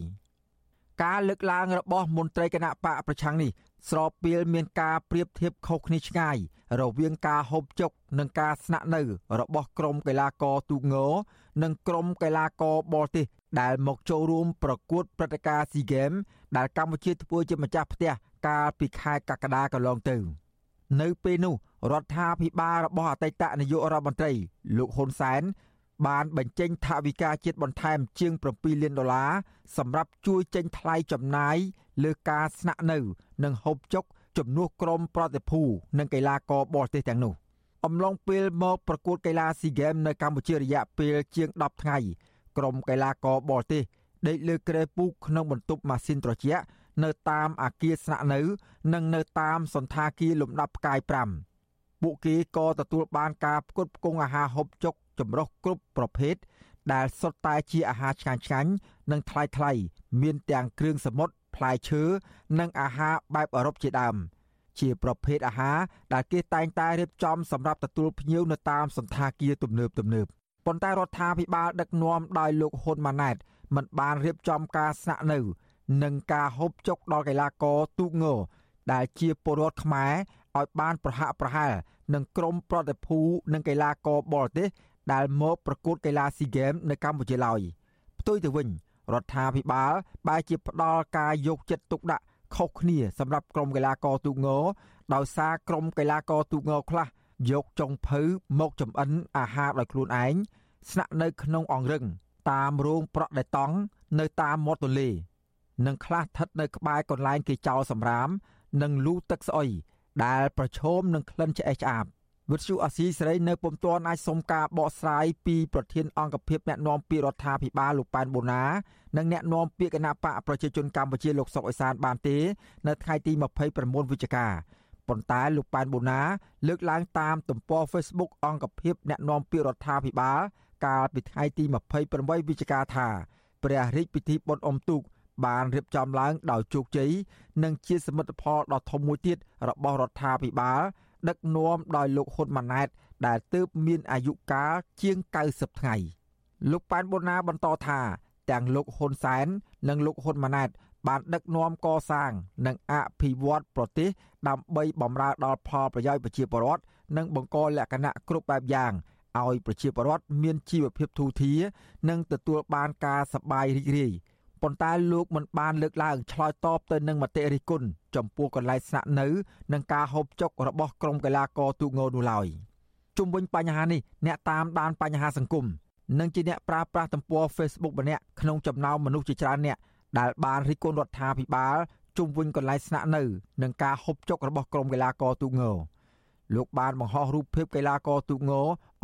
Speaker 17: ការលើកឡើងរបស់មន្ត្រីគណៈបកប្រឆាំងនេះស្របពេលមានការប្រៀបធៀបខុសគ្នាឆ្ងាយរវាងការហូបចុកនិងការស្នាក់នៅរបស់ក្រុមកីឡាករទូកងនិងក្រុមកីឡាករបរទេសដែលមកចូលរួមប្រកួតព្រឹត្តិការណ៍ SEA Games ដែលកម្ពុជាធ្វើជាម្ចាស់ផ្ទះកាលពីខែកក្កដាកន្លងទៅ នៅពេលនោះរដ្ឋាភិបាលរបស់អតីតនាយករដ្ឋមន្ត្រី លោកហ៊ុនសែនបានបញ្ចេញថវិកាជាតិបន្ថែមជាង7លានដុល្លារសម្រាប់ជួយចេញថ្លៃចំណាយលើការស្នាក់នៅ និងហូបចុកជំនួសក្រុមប្រតិភូនិងកីឡាករបរទេសទាំងនោះ អំឡុងពេលមកប្រកួតកីឡាស៊ីហ្គេមនៅកម្ពុជារយៈពេលជាង10ថ្ងៃក្រុមកីឡាករបរទេសដេកលើគ្រែពូកក្នុងបន្ទប់ម៉ាស៊ីនត្រជាក់ នៅតាមអាគារស្នាក់នៅ និងនៅតាមសន្តាគារលំដាប់ផ្កាយ5ពួកគេក៏ទទួលបានការផ្គត់ផ្គង់អាហារហូបចុកចម្រុះគ្រប់ប្រភេទដែលសុទ្ធតែជាអាហារឆ្ងាញ់ឆ្ងាញ់និងថ្លៃថ្លៃមានទាំងគ្រឿងសមុទ្រផ្លែឈើនិងអាហារបែបអឺរ៉ុបជាដើមជាប្រភេទអាហារដែលគេតែងតែរៀបចំសម្រាប់ទទួលភ្ញៀវនៅតាមសន្តាគារទំនើបទំនើបប៉ុន្តែរដ្ឋាភិបាលដឹកនាំដោយលោកហ៊ុនម៉ាណែតមិនបានរៀបចំការស្នាក់នៅ និងការហូបចុកដល់កីឡាករទូកងដែលជាពលរដ្ឋខ្មែរឲ្យបានប្រហាក់ប្រហែលនឹងក្រុមប្រតិភូនិងកីឡាករបរទេសដែលមកប្រកួតកីឡាស៊ីហ្គេមនៅកម្ពុជាឡើយផ្ទុយទៅវិញរដ្ឋាភិបាលបែរជាផ្ដល់ការយកចិត្តទុកដាក់ខុសគ្នាសម្រាប់ក្រុមកីឡាករទូកងដោយសារក្រុមកីឡាករទូកងខ្លះយកចុងភៅមកចំអិនអាហារដោយខ្លួនឯងស្នាក់នៅក្នុងអង្រឹងតាមរោងប្រក់ដេតង់នៅតាមមាត់ទន្លេ និងខ្លះស្ថិតនៅក្បែរកន្លែងគេចោលសម្រាម និងលូទឹកស្អុយដែលប្រឈមនឹងក្លិនឆ្អេះឆ្អាបវិទ្យុអាស៊ីសេរីនៅពុំទាន់អាចសុំការបកស្រាយពីប្រធានអង្គភិបអ្នកណែនាំពាក្យរដ្ឋាភិបាលលោកប៉ែនបូណា និងអ្នកណែនាំពាក្យគណៈបកប្រជាជនកម្ពុជាលោកសុកអេសានបានទេ នៅថ្ងៃទី29វិច្ឆិកាប៉ុន្តែលោកប៉ែនបូណា លើកឡើងតាមទំព័រ Facebook អង្គភិបអ្នកណែនាំពាក្យរដ្ឋាភិបាលកាលពីថ្ងៃទី28វិច្ឆិកាថាព្រះរាជពិធីបុណ្យអុំទូក បានរៀបចំឡើងដោយជោគជ័យនិងជាសមិទ្ធផលដ៏ធំមួយទៀតរបស់រដ្ឋាភិបាល ដឹកនាំដោយលោកហ៊ុនម៉ាណែត ដែលទើបមានអាយុកាលជាង90ថ្ងៃលោកប៉ែនបូណាបន្តថាទាំងលោកហ៊ុនសែននិងលោកហ៊ុនម៉ាណែតបានដឹកនាំកសាង និងអភិវឌ្ឍប្រទេសដើម្បីបម្រើដល់ផលប្រយោជន៍ប្រជាពលរដ្ឋនិងបង្កលក្ខណៈគ្រប់បែបយ៉ាងឲ្យប្រជាពលរដ្ឋមានជីវភាពធូរធារនិងទទួលបានការសប្បាយរីករាយ ប៉ុន្តែលោកមិនបានលើកឡើងឆ្លើយតបទៅនឹងមតិរិះគន់ចំពោះកន្លែងស្នាក់នៅនិងការហូបចុករបស់ក្រុមកីឡាករទូកងនោះឡើយជុំវិញបញ្ហានេះអ្នកតាមដានបញ្ហាសង្គមនិងជាអ្នកប្រើប្រាស់ទំព័រ Facebook ម្នាក់ក្នុងចំណោមមនុស្សជាច្រើនអ្នកដែលបានរិះគន់រដ្ឋាភិបាលជុំវិញកន្លែងស្នាក់នៅនិងការហូបចុករបស់ក្រុមកីឡាករទូកងលោកបានបង្ហោះរូបភាពកីឡាករទូកង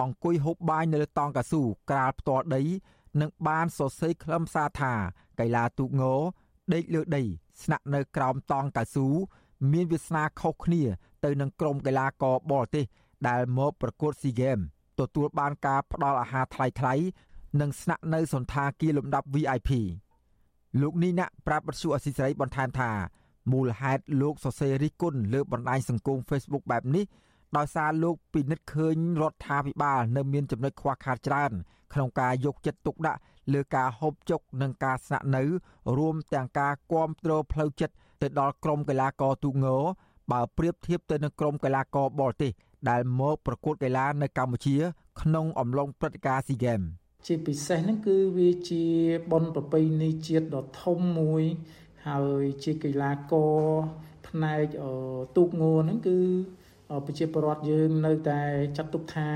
Speaker 17: អង្គុយហូបបាយនៅលើតង់កៅស៊ូក្រាលផ្ទាល់ដីនិងបានសរសេរខ្លឹមសារថា កីឡាទូកងដេកលើដី ស្នាក់នៅក្រោមតង់កៅស៊ូមានវាសនាខុសគ្នា ទៅនឹងក្រុមកីឡាករបរទេសដែលមកប្រកួតស៊ីហ្គេមទទួលបានការផ្ដល់អាហារថ្លៃៗនិងស្នាក់នៅសន្តាគារលំដាប់ VIP លោកនីណាក់ប្រាប់បទសុអសីសេរីបន្ថែមថាមូលហេតុលោកសរសេររិះគន់លើបណ្ដាញសង្គម Facebook បែបនេះដោយសារលោកពិនិត្យឃើញរដ្ឋាភិបាលនៅមានចំណុចខ្វះខាតច្រើនក្នុងការយកចិត្តទុកដាក់ លើការហូបចុកនិងការស្នាក់នៅ រួមទាំងការគាំទ្រផ្លូវចិត្តទៅដល់ក្រុមកីឡាករទូកងបើប្រៀបធៀបទៅនឹងក្រុមកីឡាករបរទេសដែលមកប្រកួតកីឡានៅកម្ពុជា ក្នុងអំឡុងព្រឹត្តិការណ៍ SEA Games
Speaker 18: ជាពិសេសហ្នឹងគឺវាជាបុណ្យប្រពៃណីជាតិដ៏ធំមួយ ហើយជាកីឡាករផ្នែកទូកងោហ្នឹងគឺប្រជាពលរដ្ឋយើងនៅតែចាត់ទុកថា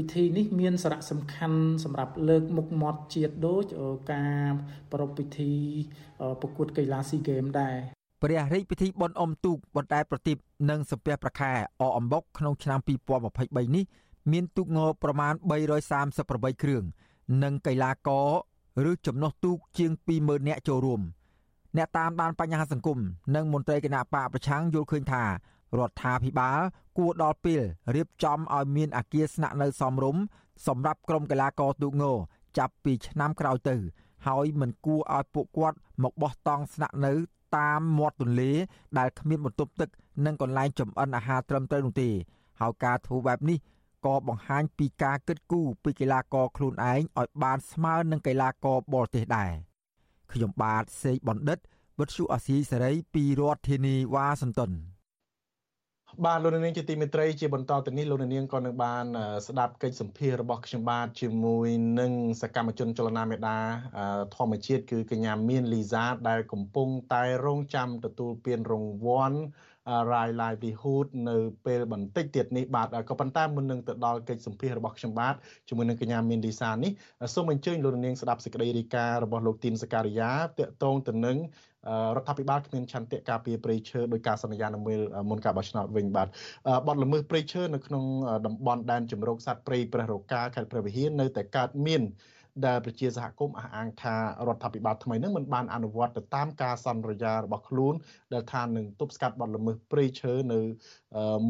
Speaker 18: ពិធីនេះមានសារៈសំខាន់សម្រាប់លើកមុខមាត់ជាតិដូចការប្រារព្ធពិធីប្រកួតកីឡាស៊ីហ្គេមដែរ
Speaker 17: ព្រះរាជពិធីបុណ្យអុំទូកបណ្ដែតប្រទីបនិងសំពះប្រខែអអំបុកក្នុងឆ្នាំ2023នេះមានទូកងប្រមាណ338គ្រឿងនិងកីឡាករឬចំណុះទូកជាង20000នាក់ចូលរួមអ្នកតាមដានបញ្ហាសង្គមនិងមន្ត្រីគណៈបកប្រឆាំងយល់ឃើញថា រដ្ឋាភិបាលគួរដល់ពេលរៀបចំឲ្យមានអគារស្នាក់នៅសមរម្យសម្រាប់ក្រុមកីឡាករទូកងចាប់ពីឆ្នាំក្រោយទៅ ហើយមិនគួរឲ្យពួកគាត់មកបោះតង់ស្នាក់នៅតាមមាត់ទន្លេ ដែលគ្មានបន្ទប់ទឹកនិងកន្លែងចម្អិនអាហារត្រឹមត្រូវនោះទេហើយការធ្វើបែបនេះក៏បង្ហាញពីការគិតគូរពីកីឡាករខ្លួនឯងឲ្យបានស្មើនឹងកីឡាករបរទេសដែរខ្ញុំបាទសេកបណ្ឌិតវុទ្ធុអាស៊ីសេរីពីរដ្ឋធានីវ៉ាស៊ីនតោន
Speaker 4: បាទលោកនាងជាទីមេត្រីជាបន្តទៅនេះលោកនាងក៏នឹងបានស្ដាប់កិច្ចសម្ភាររបស់ខ្ញុំបាទជាមួយនឹងសកម្មជនចលនាមេដាធម្មជាតិគឺកញ្ញាមានលីសាដែលកំពុងតែរងចាំទទួលពានរង្វាន់ Rai Livelihood នៅពេលបន្តិចទៀតនេះបាទក៏ប៉ុន្តែមុននឹងទៅដល់កិច្ចសម្ភាររបស់ខ្ញុំបាទជាមួយនឹងកញ្ញាមានលីសានេះសូមអញ្ជើញលោកនាងស្ដាប់សេចក្តីរាយការណ៍របស់លោកទីនសការីយ៉ាតាក់ទងទៅនឹង រដ្ឋាភិបាលគ្មានឆន្ទៈការពារព្រៃឈើដោយការសន្យានៅពេលមុនការបោះឆ្នោតវិញបាទបទល្មើសព្រៃឈើនៅក្នុងតំបន់ដែនជំរកសត្វព្រៃព្រះរកាខេត្តព្រះវិហារនៅតែកើតមានដែលប្រជាសហគមន៍អះអាងថារដ្ឋាភិបាលថ្មីនេះមិនបានអនុវត្តទៅតាមការសន្យារបស់ខ្លួនដែលថានឹងទប់ស្កាត់បទល្មើសព្រៃឈើនៅ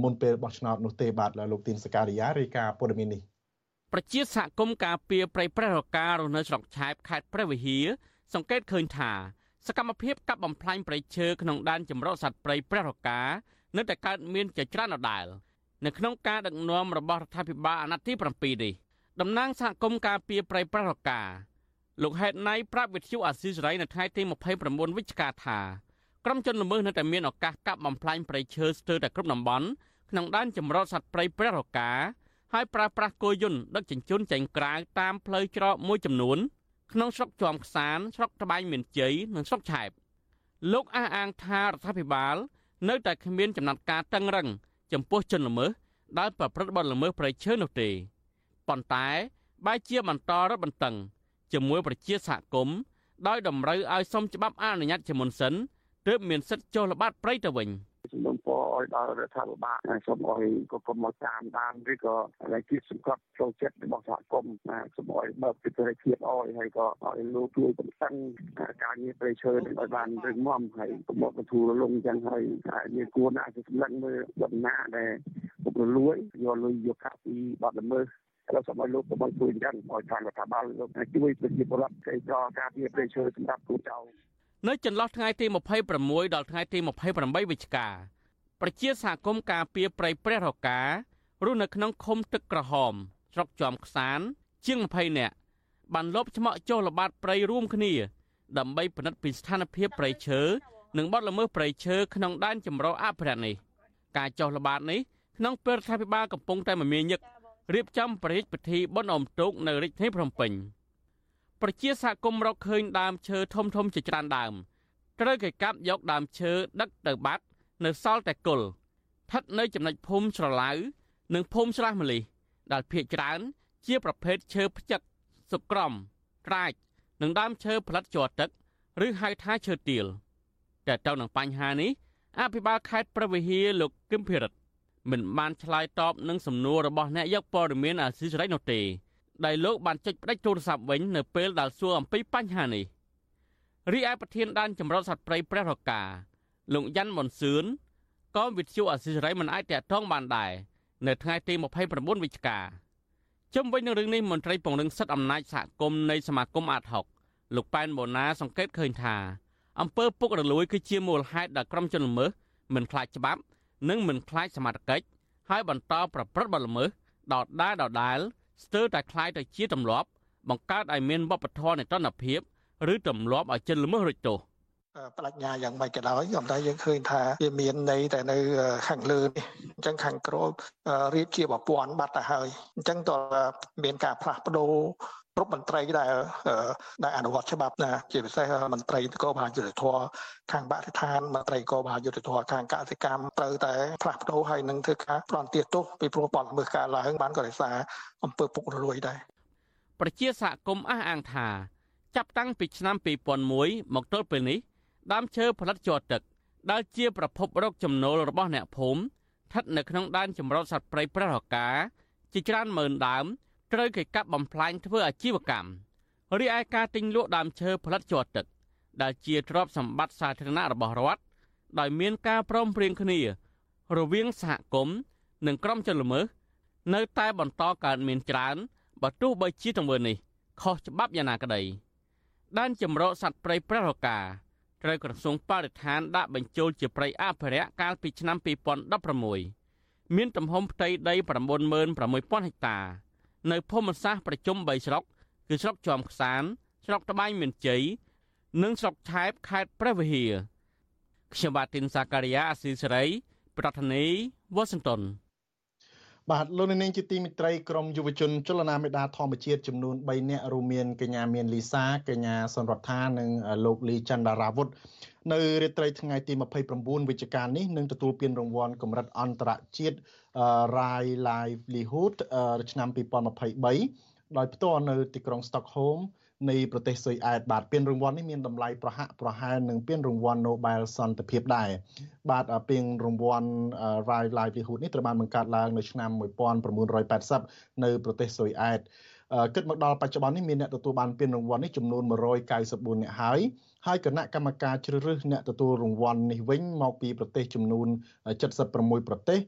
Speaker 4: មុនពេលបោះឆ្នោតនោះទេបាទលោកទីនសការីយ៉ារាយការណ៍ព័ត៌មាននេះ
Speaker 8: ប្រជាសហគមន៍ការពារព្រៃព្រះរការស់នៅស្រុកឆែបខេត្តព្រះវិហារសង្កេតឃើញថា សកម្មភាពកាប់បំផ្លាញព្រៃឈើក្នុងដែនចម្រុះសត្វព្រៃព្រះរកានៅតែកើតមានជាច្រើនដដែលនៅក្នុងការដឹកនាំរបស់រដ្ឋាភិបាលអាណត្តិទី7នេះតំណាងសហគមន៍ការពារព្រៃព្រះរកាលោកហេតណៃប្រាប់វិទ្យុអាស៊ីសេរីនៅថ្ងៃទី29វិច្ឆិកាថាក្រុមជនល្មើសនៅតែមានឱកាសកាប់បំផ្លាញព្រៃឈើស្ទើរតែគ្រប់តំបន់ក្នុងដែនចម្រុះសត្វព្រៃព្រះរកាហើយប្រើប្រាស់គោយន្តដឹកជញ្ជូនចេញក្រៅតាមផ្លូវច្រកមួយចំនួន ក្នុងស្រុកជាំខ្សានស្រុកត្បែងមានជ័យនិងស្រុកឆែបលោកអះអាងថារដ្ឋាភិបាល នៅតែគ្មានចំណាត់ការតឹងរឹងចំពោះជនល្មើសដែលប្រព្រឹត្តបទល្មើសព្រៃឈើនោះទេប៉ុន្តែបែរជាបន្តរឹតបន្តឹងជាមួយប្រជាសហគមន៍ដោយតម្រូវឲ្យសុំច្បាប់អនុញ្ញាតជាមុនសិនទើបមានសិទ្ធិចុះល្បាតព្រៃទៅវិញ។
Speaker 19: សំណូមពរឲ្យដល់រដ្ឋាភិបាលសូមឲ្យក៏គុំមកតាមដានឬក៏រៃគៀសសង្កត់ចូលចិត្តរបស់សហគមន៍ណាសូមឲ្យបើកពិសេសភាពអយហើយក៏ឲ្យលោកជួយកំសឹងការងារប្រៃឈើនឹងឲ្យបានរឹងមាំហើយកុំមកបន្ធូររលុងចឹងហើយវាគួរណាស់សម្លឹងមើលដំណាដែលពុករលួយយកលុយយកកាពីបាត់ល្មើសដល់សម័យលោកក៏បានជួយយ៉ាងឲ្យខាងរដ្ឋាភិបាលលោកជួយប្រជាពលរដ្ឋគេចរការពារប្រៃឈើសម្រាប់គូចៅ
Speaker 8: នៅចន្លោះថ្ងៃទី26ដល់ថ្ងៃទី28វិច្ឆិកាប្រជាសហគមន៍ការពារព្រៃព្រះរការស់នៅក្នុងឃុំទឹកក្រហមស្រុកជាំខ្សាន ជាង20នាក់បានលបឆ្មក់ចុះល្បាតព្រៃរួមគ្នា ដើម្បីពិនិត្យពីស្ថានភាពព្រៃឈើនិងបទល្មើសព្រៃឈើក្នុងដែនចម្រុះអភិរក្សនេះការចុះល្បាតនេះក្នុងពេលរដ្ឋាភិបាលកំពុងតែមមាញឹករៀបចំប្រតិពិធីបុណ្យអុំទូកនៅរាជធានីភ្នំពេញ។ ប្រជាសហគមន៍រកឃើញដើមឈើធំធំជាច្រើនដើមត្រូវគេកាប់យកដើមឈើដឹកទៅបាត់នៅសល់តែគល់ស្ថិតនៅចំណុចភូមិស្រឡៅនិងភូមិស្រះម្លិះដែលភ ieck ច្រើន ជាប្រភេទឈើផ្ចឹកសុក្រំត្រាចនិងដើមឈើផលិតជាប់ទឹក ឬហៅថាឈើទាលតែទៅនឹងបញ្ហានេះអភិបាលខេត្តព្រះវិហារលោកគឹមភិរិទ្ធមិនបានឆ្លើយតបនឹងសំណួររបស់អ្នកយកព័ត៌មានអាស៊ីសេរីនោះទេ ដែលលោកបានចុចផ្ដាច់ទូរស័ព្ទវិញនៅពេលដែលសួរអំពីបញ្ហានេះរីឯប្រធានដែនចម្រុះសត្វព្រៃព្រះរកាលោកយ៉ាន់មុនសឿនក៏វិទ្យុអសិរ័យមិនអាចតាក់ទងបានដែរនៅថ្ងៃទី29វិច្ឆិកាជុំវិញនឹងរឿងនេះមន្ត្រីពង្រឹងសិទ្ធិអំណាចសហគមន៍នៃសមាគមអាត60លោកប៉ែនបូណាសង្កេតឃើញថាអំពើពុករលួយគឺជាមូលហេតុដែលក្រុមជនល្មើសមិនខ្លាចច្បាប់ និងមិនខ្លាចសមត្ថកិច្ចហើយបន្តប្រព្រឹត្តបទល្មើសដដែលដដែល ស្ទើរតែคล้ายទៅជាទម្លាប់បង្កើតឲ្យមានវប្បធម៌នៃតនភាពឬទម្លាប់ឲ្យជនល្មើសរួចទោស
Speaker 20: បដិញ្ញាយ៉ាងម៉េចក៏ដោយខ្ញុំតែយើងឃើញថាវាមានន័យតែនៅខាងលើនេះអញ្ចឹងខាងក្រោមរៀបជាប្រព័ន្ធបាត់ទៅហើយអញ្ចឹងតើមានការផ្លាស់ប្ដូរ គ្រប់មន្ត្រីដែលដែលអនុវត្តច្បាប់ណាជាពិសេសមន្ត្រីនគរបាលយុតិធធខាងបរិស្ថានមន្ត្រីនគរបាលយុតិធធខាងកសិកម្មត្រូវតែផ្លាស់ប្ដូរហើយនឹងធ្វើការផ្ដន់ទាទោសពីព្រោះបទល្មើសការឡើងបានក៏ដោយសារអំពើពុករលួយដែរ
Speaker 8: ប្រជាសហគមន៍អះអាងថាចាប់តាំងពីឆ្នាំ2001មកទល់ពេលនេះដើមឈើផលិតជ័រទឹកដែលជាប្រភពរកចំណូលរបស់អ្នកភូមិស្ថិតនៅក្នុងដែនចម្រុះសត្វព្រៃព្រះរកាជាច្រើនម៉ឺនដើម ត្រូវគេកាប់បំផ្លាញធ្វើអាជីវកម្មរីឯការទិញលក់ដើមឈើផលិតជ័រទឹក ដែលជាទ្រព្យសម្បត្តិសាធារណៈរបស់រដ្ឋដោយមានការព្រមព្រៀងគ្នា រវាងសហគមន៍និងក្រុមជនល្មើសនៅតែបន្តកើតមានច្រើនបើទោះបីជាទង្វើនេះខុសច្បាប់យ៉ាងណាក្តីដែនចម្រោកសត្វព្រៃព្រះរកាត្រូវក្រសួងបរិស្ថានដាក់បញ្ចូលជាព្រៃអភិរក្សកាលពីឆ្នាំ2016មានទំហំផ្ទៃដី96000ហិកតា នៅភូមិសាស្ត្រប្រជុំ3ស្រុកគឺស្រុកជាំខ្សាន ស្រុកត្បែងមានជ័យនិងស្រុកឆែបខេត្តព្រះវិហារខ្ញុំបាទទីនសាការីយ៉ាអស៊ីសេរី ប្រធានាធិបតីវ៉ាស៊ីនតោន
Speaker 4: បាទលោកនាងជាទីមិត្តរីក្រមយុវជនចលនាមេដាធម្មជាតិចំនួន3នាក់រួមមានកញ្ញាមានលីសាកញ្ញាសុនរដ្ឋានិងលោកលីចន្ទរាវុធនៅរាត្រីថ្ងៃទី29វិច្ឆិកានេះនឹងទទួលពានរង្វាន់កម្រិតអន្តរជាតិ Rai Livelihood ឆ្នាំ2023ដោយផ្ទាល់នៅទីក្រុង Stockholm នៃប្រទេសស៊ុយអែតបាទពានរង្វាន់នេះមានតម្លៃប្រហាក់ប្រហែលនឹងពានរង្វាន់ Nobel សន្តិភាពដែរបាទពានរង្វាន់ Rai Livelihood នេះត្រូវបានបង្កើតឡើងនៅឆ្នាំ1980នៅប្រទេសស៊ុយអែតគិតមកដល់បច្ចុប្បន្ននេះមានអ្នកទទួលបានពានរង្វាន់នេះចំនួន194នាក់ហើយ ហើយគណៈកម្មការជ្រើសរើសអ្នកទទួលរង្វាន់នេះវិញមកពីប្រទេសចំនួន76ប្រទេស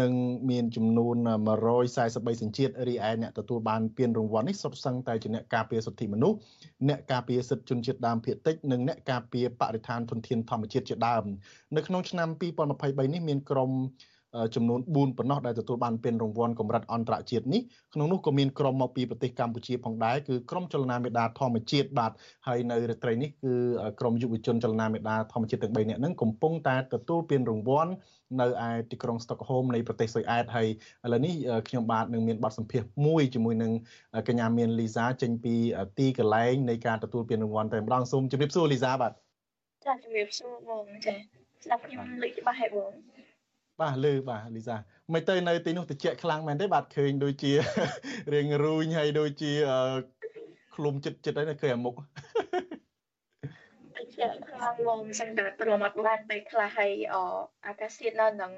Speaker 4: និងមានចំនួន143សញ្ជាតិរីឯអ្នកទទួលបានពានរង្វាន់នេះសុទ្ធសឹងតែជាអ្នកការពារសិទ្ធិមនុស្សអ្នកការពារសិទ្ធិជនជាតិដើមភាគតិចនិងអ្នកការពារបរិស្ថានធនធានធម្មជាតិជាដើមនៅក្នុងឆ្នាំ2023នេះមានក្រុម ចំនួន4ប៉ុណ្ណោះដែលទទួលបានពានរង្វាន់កម្រិតអន្តរជាតិនេះក្នុងនោះក៏មានក្រុមមកពីប្រទេសកម្ពុជាផងដែរគឺក្រុមចលនាមេដាធម្មជាតិបាទហើយនៅរាត្រីនេះគឺក្រុមយុវជនចលនាមេដាធម្មជាតិទាំង3នាក់ហ្នឹងកំពុងតែទទួលពានរង្វាន់នៅឯទីក្រុងស្តុកហូមនៃប្រទេសស៊ុយអែតហើយឥឡូវនេះខ្ញុំបាទនឹងមានបទសម្ភាសន៍មួយជាមួយនឹងកញ្ញាមានលីសាចេញពីទីកន្លែងនៃការទទួលពានរង្វាន់តែម្ដងសូមជម្រាបសួរលីសាបាទ
Speaker 21: ចាជំរាបសួរបងចាស្ដាប់ខ្ញុំលើកច្បាស់ហេបង
Speaker 4: បាទលឺបាទលីសាមិនទៅនៅទីនោះតិចខ្លាំងមែនទេបាទឃើញដូចជារៀងរូញហើយដូចជាឃ្លុំចិត្តចិត្តហើយឃើញអាមុខ
Speaker 21: តិចខ្លាំងមកសឹងតែព្រមអត់បានទៅខ្លះហើយអាកាសធាតុនៅនឹង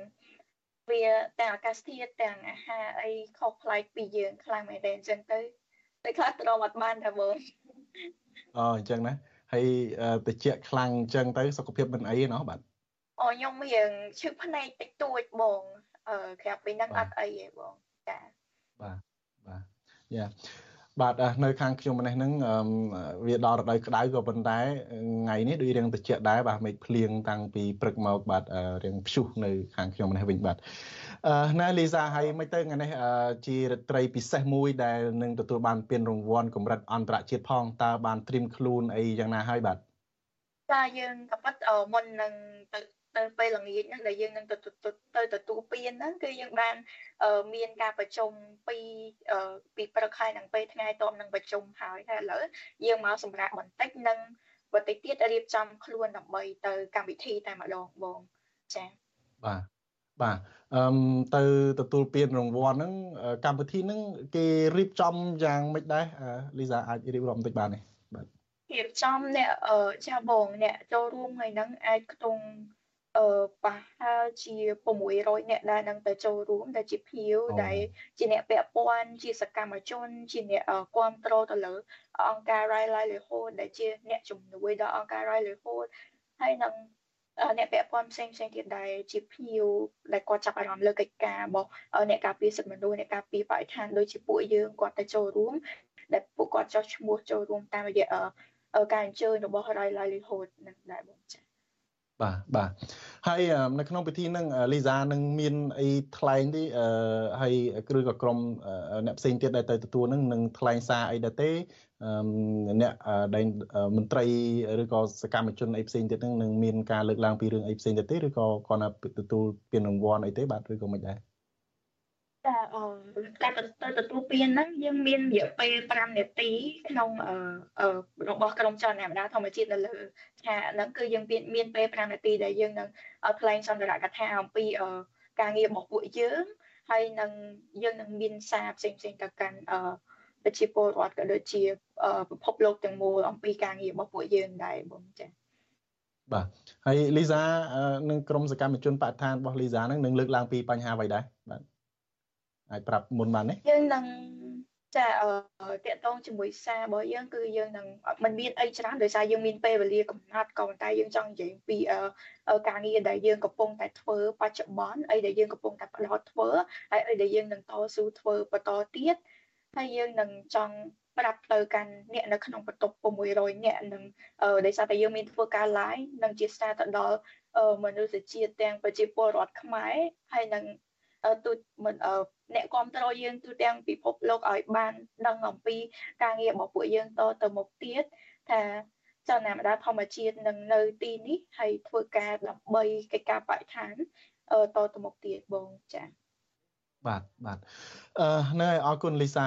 Speaker 21: វាទាំងអាកាសធាតុទាំងអាហារអីខុសប្លែកពីយើងខ្លាំងមែនទេអញ្ចឹងទៅតែខ្លះទ្រាំអត់បានតែបង
Speaker 4: អូអញ្ចឹងណាហើយតិចខ្លាំងអញ្ចឹងទៅសុខភាពមិនអីទេណោះបាទ
Speaker 21: អូខ្ញុំរៀងឈឺភ្នែកតិចតួចបងអឺក្រៅពីហ្នឹងអត់អីទេបងចា
Speaker 4: បាទបាទយ៉ាបាទនៅខាងខ្ញុំនេះហ្នឹងវាដល់រដូវក្តៅក៏ប៉ុន្តែថ្ងៃនេះដូចរៀងត្រជាក់ដែរបាទមេឃភ្លៀងតាំងពីព្រឹកមកបាទរៀងព្យុះនៅខាងខ្ញុំនេះវិញបាទអឺណែលីសាហើយមិនទៅថ្ងៃនេះជារត្រីពិសេសមួយដែលនឹងទទួលបានពានរង្វាន់កម្រិតអន្តរជាតិផងតើបានត្រៀមខ្លួនអីយ៉ាងណាហើយបាទ
Speaker 21: ចាយើងក៏ប៉ិតមុននឹងទៅ នៅពេលល្ងាចហ្នឹងដែលយើងនឹងទៅទៅទទួលពានហ្នឹងគឺយើងបានមានការប្រជុំពីពីព្រឹកហើយនឹងពេលថ្ងៃតបនឹងប្រជុំហើយហើយឥឡូវយើងមកសម្រាប់បន្តិចនិងបន្តិចទៀតរៀបចំខ្លួនដើម្បីទៅកម្មវិធីតែម្ដងបងចា៎
Speaker 4: បាទបាទអឺទៅទទួលពានរង្វាន់ហ្នឹងកម្មវិធីហ្នឹងគេរៀបចំយ៉ាងម៉េចដែរលីសាអាចរៀបរាប់បន្តិចបានទេបាទ
Speaker 21: រៀបចំអ្នកចាបងអ្នកចូលរួមហើយហ្នឹងអាចខ្ទង់ អឺប្រហែលជា600អ្នកដែលនឹងទៅចូលរួមដែលជាភៀវដែលជាអ្នកពាក់ព័ន្ធជាសកម្មជន ជាអ្នកគ្រប់គ្រងទៅលើអង្គការ Rai Livelihood ដែលជាអ្នកជំនួយដល់អង្គការ Rai Livelihood ហើយនឹងអ្នកពាក់ព័ន្ធផ្សេងផ្សេងទៀតដែលជាភៀវដែលគាត់ចាប់អារម្មណ៍លើកិច្ចការរបស់អ្នកការពារសិទ្ធិមនុស្សអ្នកការពារបរិស្ថានដូចជាពួកយើងគាត់ទៅចូលរួមដែលពួកគាត់ចោះឈ្មោះចូលរួមតាមរយៈការអញ្ជើញរបស់ Rai Livelihood នឹងដែរបងចា៎
Speaker 4: បាទបាទហើយនៅក្នុងពិធីហ្នឹងលីសានឹងមានអីថ្លែងទេអឺហើយឬក៏ក្រុមអ្នកផ្សេងទៀតដែលទៅទទួលហ្នឹងនឹងថ្លែងសារអីដែរទេអ្នកដែលមន្ត្រីឬក៏សកម្មជនអីផ្សេងទៀតហ្នឹងនឹងមានការលើកឡើងពីរឿងអីផ្សេងទៀតទេឬក៏គាត់ណាទទួលពានរង្វាន់អីទេបាទឬក៏មិនដែរ
Speaker 21: ចាអឺការទៅទទួលពានហ្នឹងយើងមានរយៈពេល5នាទីក្នុងអឺរបស់ក្រុមចលនាមេដាធម្មជាតិនៅលើឆាកហ្នឹងគឺយើងមានមានពេល5នាទីដែលយើងនឹងថ្លែងសន្ទរកថាអំពីការងាររបស់ពួកយើងហើយនឹងយើងនឹងមានសារផ្សេងផ្សេងទៅកាន់អឺប្រជាពលរដ្ឋក៏ដូចជាពិភពលោកទាំងមូលអំពីការងាររបស់ពួកយើងដែរបងចា៎
Speaker 4: បាទហើយលីសានឹងក្រុមសកម្មជនបដិឋានរបស់លីសានឹងនឹងលើកឡើងពីបញ្ហាអ្វីដែរបាទ អាចប្រាប់មុនបានទេ
Speaker 21: យើងនឹងចាអឺតកតងជាមួយសាររបស់យើងគឺយើងនឹងមិនមានអីច្រើនដោយសារយើងមានពេលវេលាកំណត់ក៏ប៉ុន្តែយើងចង់និយាយពីការងារដែលយើងកំពុងតែធ្វើបច្ចុប្បន្នអីដែលយើងកំពុងតែផ្ដោតធ្វើហើយអីដែលយើងនឹងតស៊ូធ្វើបន្តទៀតហើយយើងនឹងចង់ប្រាប់ទៅកាន់អ្នកនៅក្នុងបន្ទប់600អ្នកនឹងដោយសារតែយើងមានធ្វើការ live និងជាសារទៅដល់មនុស្សជាតិទាំងប្រជាពលរដ្ឋខ្មែរហើយនឹង ទូមិនអ្នកគ្រប់គ្រងយើងទូទាំងពិភពលោកឲ្យបានដឹងអំពីការងាររបស់ពួកយើងតទៅមុខទៀតថាចលនាមេដាធម្មជាតិនឹងនៅទីនេះហើយធ្វើការដើម្បីកិច្ចការបរិស្ថានតទៅមុខទៀតបងចា៎
Speaker 4: បាទបាទអឺហ្នឹងហើយអរគុណលីសា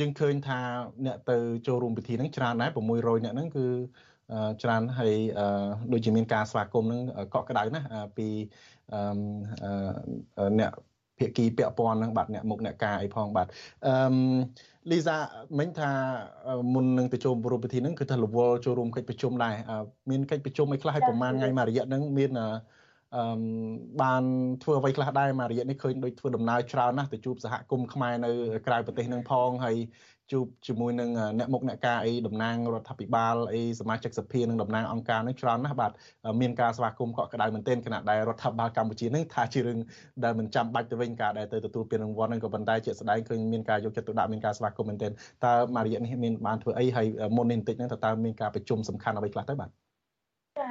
Speaker 4: យើងឃើញថាអ្នកទៅចូលរួមពិធីហ្នឹងច្រើនដែរ600អ្នកហ្នឹងគឺច្រើនហើយដូចជាមានការស្វាគមន៍ហ្នឹងកក់ក្ដៅណាពីអ្នក ភាគីពាក់ព័ន្ធនឹងបាទអ្នកមុខអ្នកការអីផងបាទអឺលីសាមិញថាមុននឹងទៅចូលរួមពិធីហ្នឹងគឺថារវល់ចូលរួមកិច្ចប្រជុំដែរមានកិច្ចប្រជុំអីខ្លះឲ្យប្រហែលថ្ងៃមួយរយៈហ្នឹងមានអឺបានធ្វើអ្វីខ្លះដែរមួយរយៈនេះឃើញដូចធ្វើដំណើរច្រើនណាស់ទៅជួបសហគមន៍ខ្មែរនៅក្រៅប្រទេសនឹងផងហើយ ជួបជាមួយនឹងអ្នកមុខអ្នកការអីតំណាងរដ្ឋាភិបាលអីសមាជិកសភានិងតំណាងអង្គការនឹងច្រើនណាស់បាទមានការស្វាគមន៍កក់ក្ដៅមែនទែនគណៈដែលរដ្ឋាភិបាលកម្ពុជានឹងថាជារឿងដែលមិនចាំបាច់ទៅវិញការដែលទៅទទួលពានរង្វាន់នឹងក៏ប៉ុន្តែជាក់ស្ដែងឃើញមានការយកចិត្តទុកដាក់មានការស្វាគមន៍មែនទែនតើមួយរយៈនេះមានបានធ្វើអីហើយមុននេះបន្តិចហ្នឹងតើមានការប្រជុំសំខាន់អ្វីខ្លះទៅបាទ
Speaker 21: ចា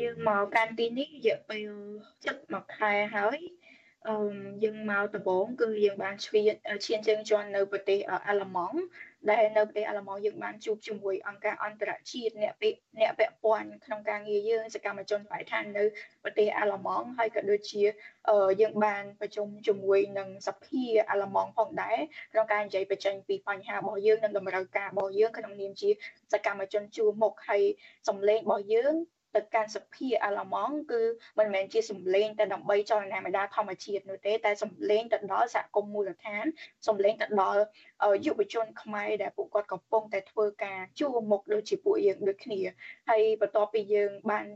Speaker 21: យើងមកកាន់ទីនេះរយៈពេលជិត1ខែហើយ អឺយើងមកដំបូងគឺយើងបានឈ្វាឈានជើងជាន់នៅប្រទេសអាល្លឺម៉ង់ដែលនៅប្រទេសអាល្លឺម៉ង់យើងបានជួបជាមួយអង្គការអន្តរជាតិអ្នកពាក់អ្នកពាក់ព័ន្ធក្នុងការងារយើងសកម្មជនបរិស្ថាននៅប្រទេសអាល្លឺម៉ង់ហើយក៏ដូចជាយើងបានប្រជុំជាមួយនឹងសភាអាល្លឺម៉ង់ផងដែរក្នុងការនិយាយបញ្ចេញពីបញ្ហារបស់យើងនិងតម្រូវការរបស់យើងក្នុងនាមជាសកម្មជនជួរមុខហើយសម្លេងរបស់យើង ទៅកាន់សភាអាឡម៉ង់គឺមិនមែនជាសម្លេងតែដើម្បីចលនាមេដាធម្មជាតិនោះទេតែសម្លេងទៅដល់សហគមន៍មូលដ្ឋានសម្លេងទៅដល់យុវជនខ្មែរដែលពួកគាត់កំពុងតែធ្វើការជួរមុខដូចជាពួកយើងដូចគ្នាហើយបន្ទាប់ពីយើងបាន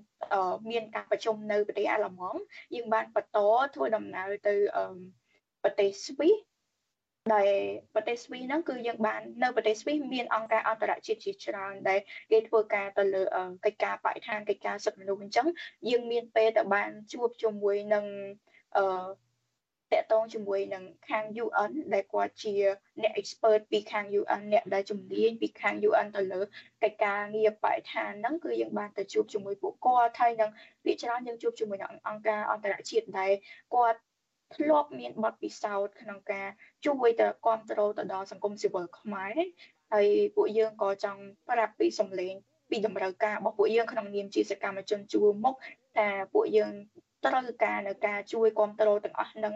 Speaker 21: មានការប្រជុំនៅប្រទេសអាឡម៉ង់យើងបានបន្តធ្វើដំណើរទៅប្រទេសស្វីស ដែលប្រទេសស្វីសហ្នឹងគឺយើងបាននៅប្រទេសស្វីសមានអង្គការអន្តរជាតិជាច្រើនដែលគេធ្វើការទៅលើកិច្ចការបរិស្ថានកិច្ចការសិទ្ធិមនុស្សអញ្ចឹងយើងមានពេលទៅបានជួបជាមួយនឹងអឺតកតងជាមួយនឹងខាង UN ដែលគាត់ជាអ្នក expert ពីខាង UN អ្នកដែលជំនាញពីខាង UN ទៅលើកិច្ចការងារបរិស្ថានហ្នឹងគឺយើងបានទៅជួបជាមួយពួកគាត់ហើយនឹងវាច្រើនយើងជួបជាមួយនឹងអង្គការអន្តរជាតិដែលគាត់ ធ្លាប់មានបទពិសោធន៍ក្នុងការជួយទៅគ្រប់គ្រងទៅដល់សង្គមស៊ីវិលខ្មែរហើយពួកយើងក៏ចង់ប្រាប់ពីសម្លេងពីតម្រូវការរបស់ពួកយើងក្នុងនាមជាសកម្មជនជួរមុខថាពួកយើង ត្រូវការនៅការជួយគ្រប់គ្រងទាំងអស់នឹង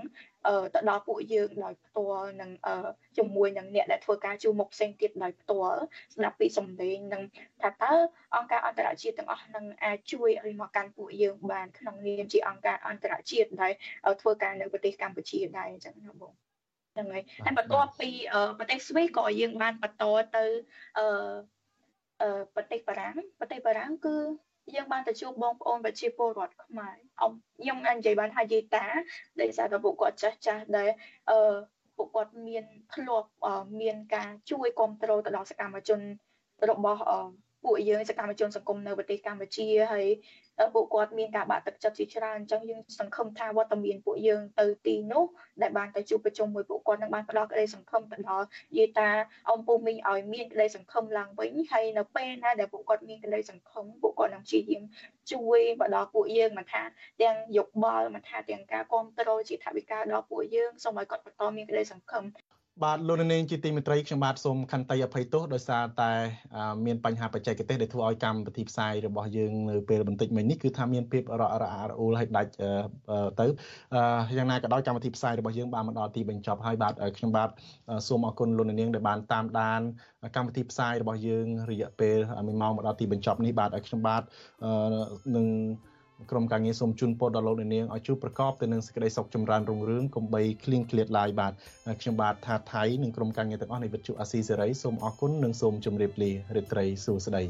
Speaker 21: ទៅដល់ពួកយើងដោយផ្ទាល់នឹងជាមួយនឹងអ្នកដែលធ្វើការជួមុខផ្សេងទៀតដោយផ្ទាល់ស្ដាប់ពីសម្លេងនឹងថាតើអង្គការអន្តរជាតិទាំងអស់នឹងអាចជួយឲ្យមកកាន់ពួកយើងបានក្នុងនាមជាអង្គការអន្តរជាតិដែលធ្វើការនៅប្រទេសកម្ពុជាដែរអញ្ចឹងណាបងហ្នឹងហើយហើយបន្ទាប់ពីប្រទេសស្វីសក៏យើងបានបន្តទៅអឺប្រទេសបារាំងប្រទេសបារាំងគឺ យើងបានទៅជួបបងប្អូនប្រជាពលរដ្ឋខ្មែរអមខ្ញុំអាចនិយាយបានថាយាយតាដែលសារតែពួកគាត់ចាស់ចាស់ដែលអឺពួកគាត់មានធ្លាប់មានការជួយគ្រប់គ្រងទៅដល់សកម្មជនរបស់ពួកយើងសកម្មជនសង្គមនៅប្រទេសកម្ពុជាហើយ ពួកគាត់មានការបាក់ទឹកចិត្តជាច្រើនអញ្ចឹងយើងសង្ឃឹមថាវត្តមានពួកយើងទៅទីនោះដែលបានទៅជួបប្រជុំមួយពួកគាត់នឹងបានផ្ដល់ក្តីសង្ឃឹមទៅដល់យាយតាអ៊ំពូមីងឲ្យមានក្តីសង្ឃឹមឡើងវិញហើយនៅពេលណាដែលពួកគាត់មានក្តីសង្ឃឹមពួកគាត់នឹងព្យាយាមជួយមកដល់ពួកយើងមិនថាទាំងយកបល់មិនថាទាំងការគ្រប់គ្រងជាថវិកាដល់ពួកយើងសូមឲ្យគាត់បន្តមានក្តីសង្ឃឹម
Speaker 4: បាទលោកនាងជាទីមេត្រីខ្ញុំបាទសូមខន្តីអភ័យទោសដោយសារតែមានបញ្ហាបច្ចេកទេសដែលធ្វើឲ្យកម្មវិធីផ្សាយរបស់យើងនៅពេលបន្តិចមិញនេះគឺថាមានភាពរអាក់រអួលហើយដាច់ទៅយ៉ាងណាក៏ដោយកម្មវិធីផ្សាយរបស់យើងបានមកដល់ទីបញ្ចប់ហើយបាទខ្ញុំបាទសូមអរគុណលោកនាងដែលបានតាមដានកម្មវិធីផ្សាយរបស់យើងរយៈពេល1ម៉ោងមកដល់ទីបញ្ចប់នេះបាទខ្ញុំបាទនឹង ក្រុមការងារសូមជូនពរដល់លោកអ្នកនាងឲ្យជួបប្រកបទៅនឹងសេចក្តីសុខចម្រើនរុងរឿងកុំបីឃ្លៀងឃ្លាតឡើយបាទខ្ញុំបាទថាថៃនិងក្រុមការងារទាំងអស់នៃវិទ្យុអាស៊ីសេរីសូមអរគុណនិងសូមជម្រាបលារាត្រីសួស្តី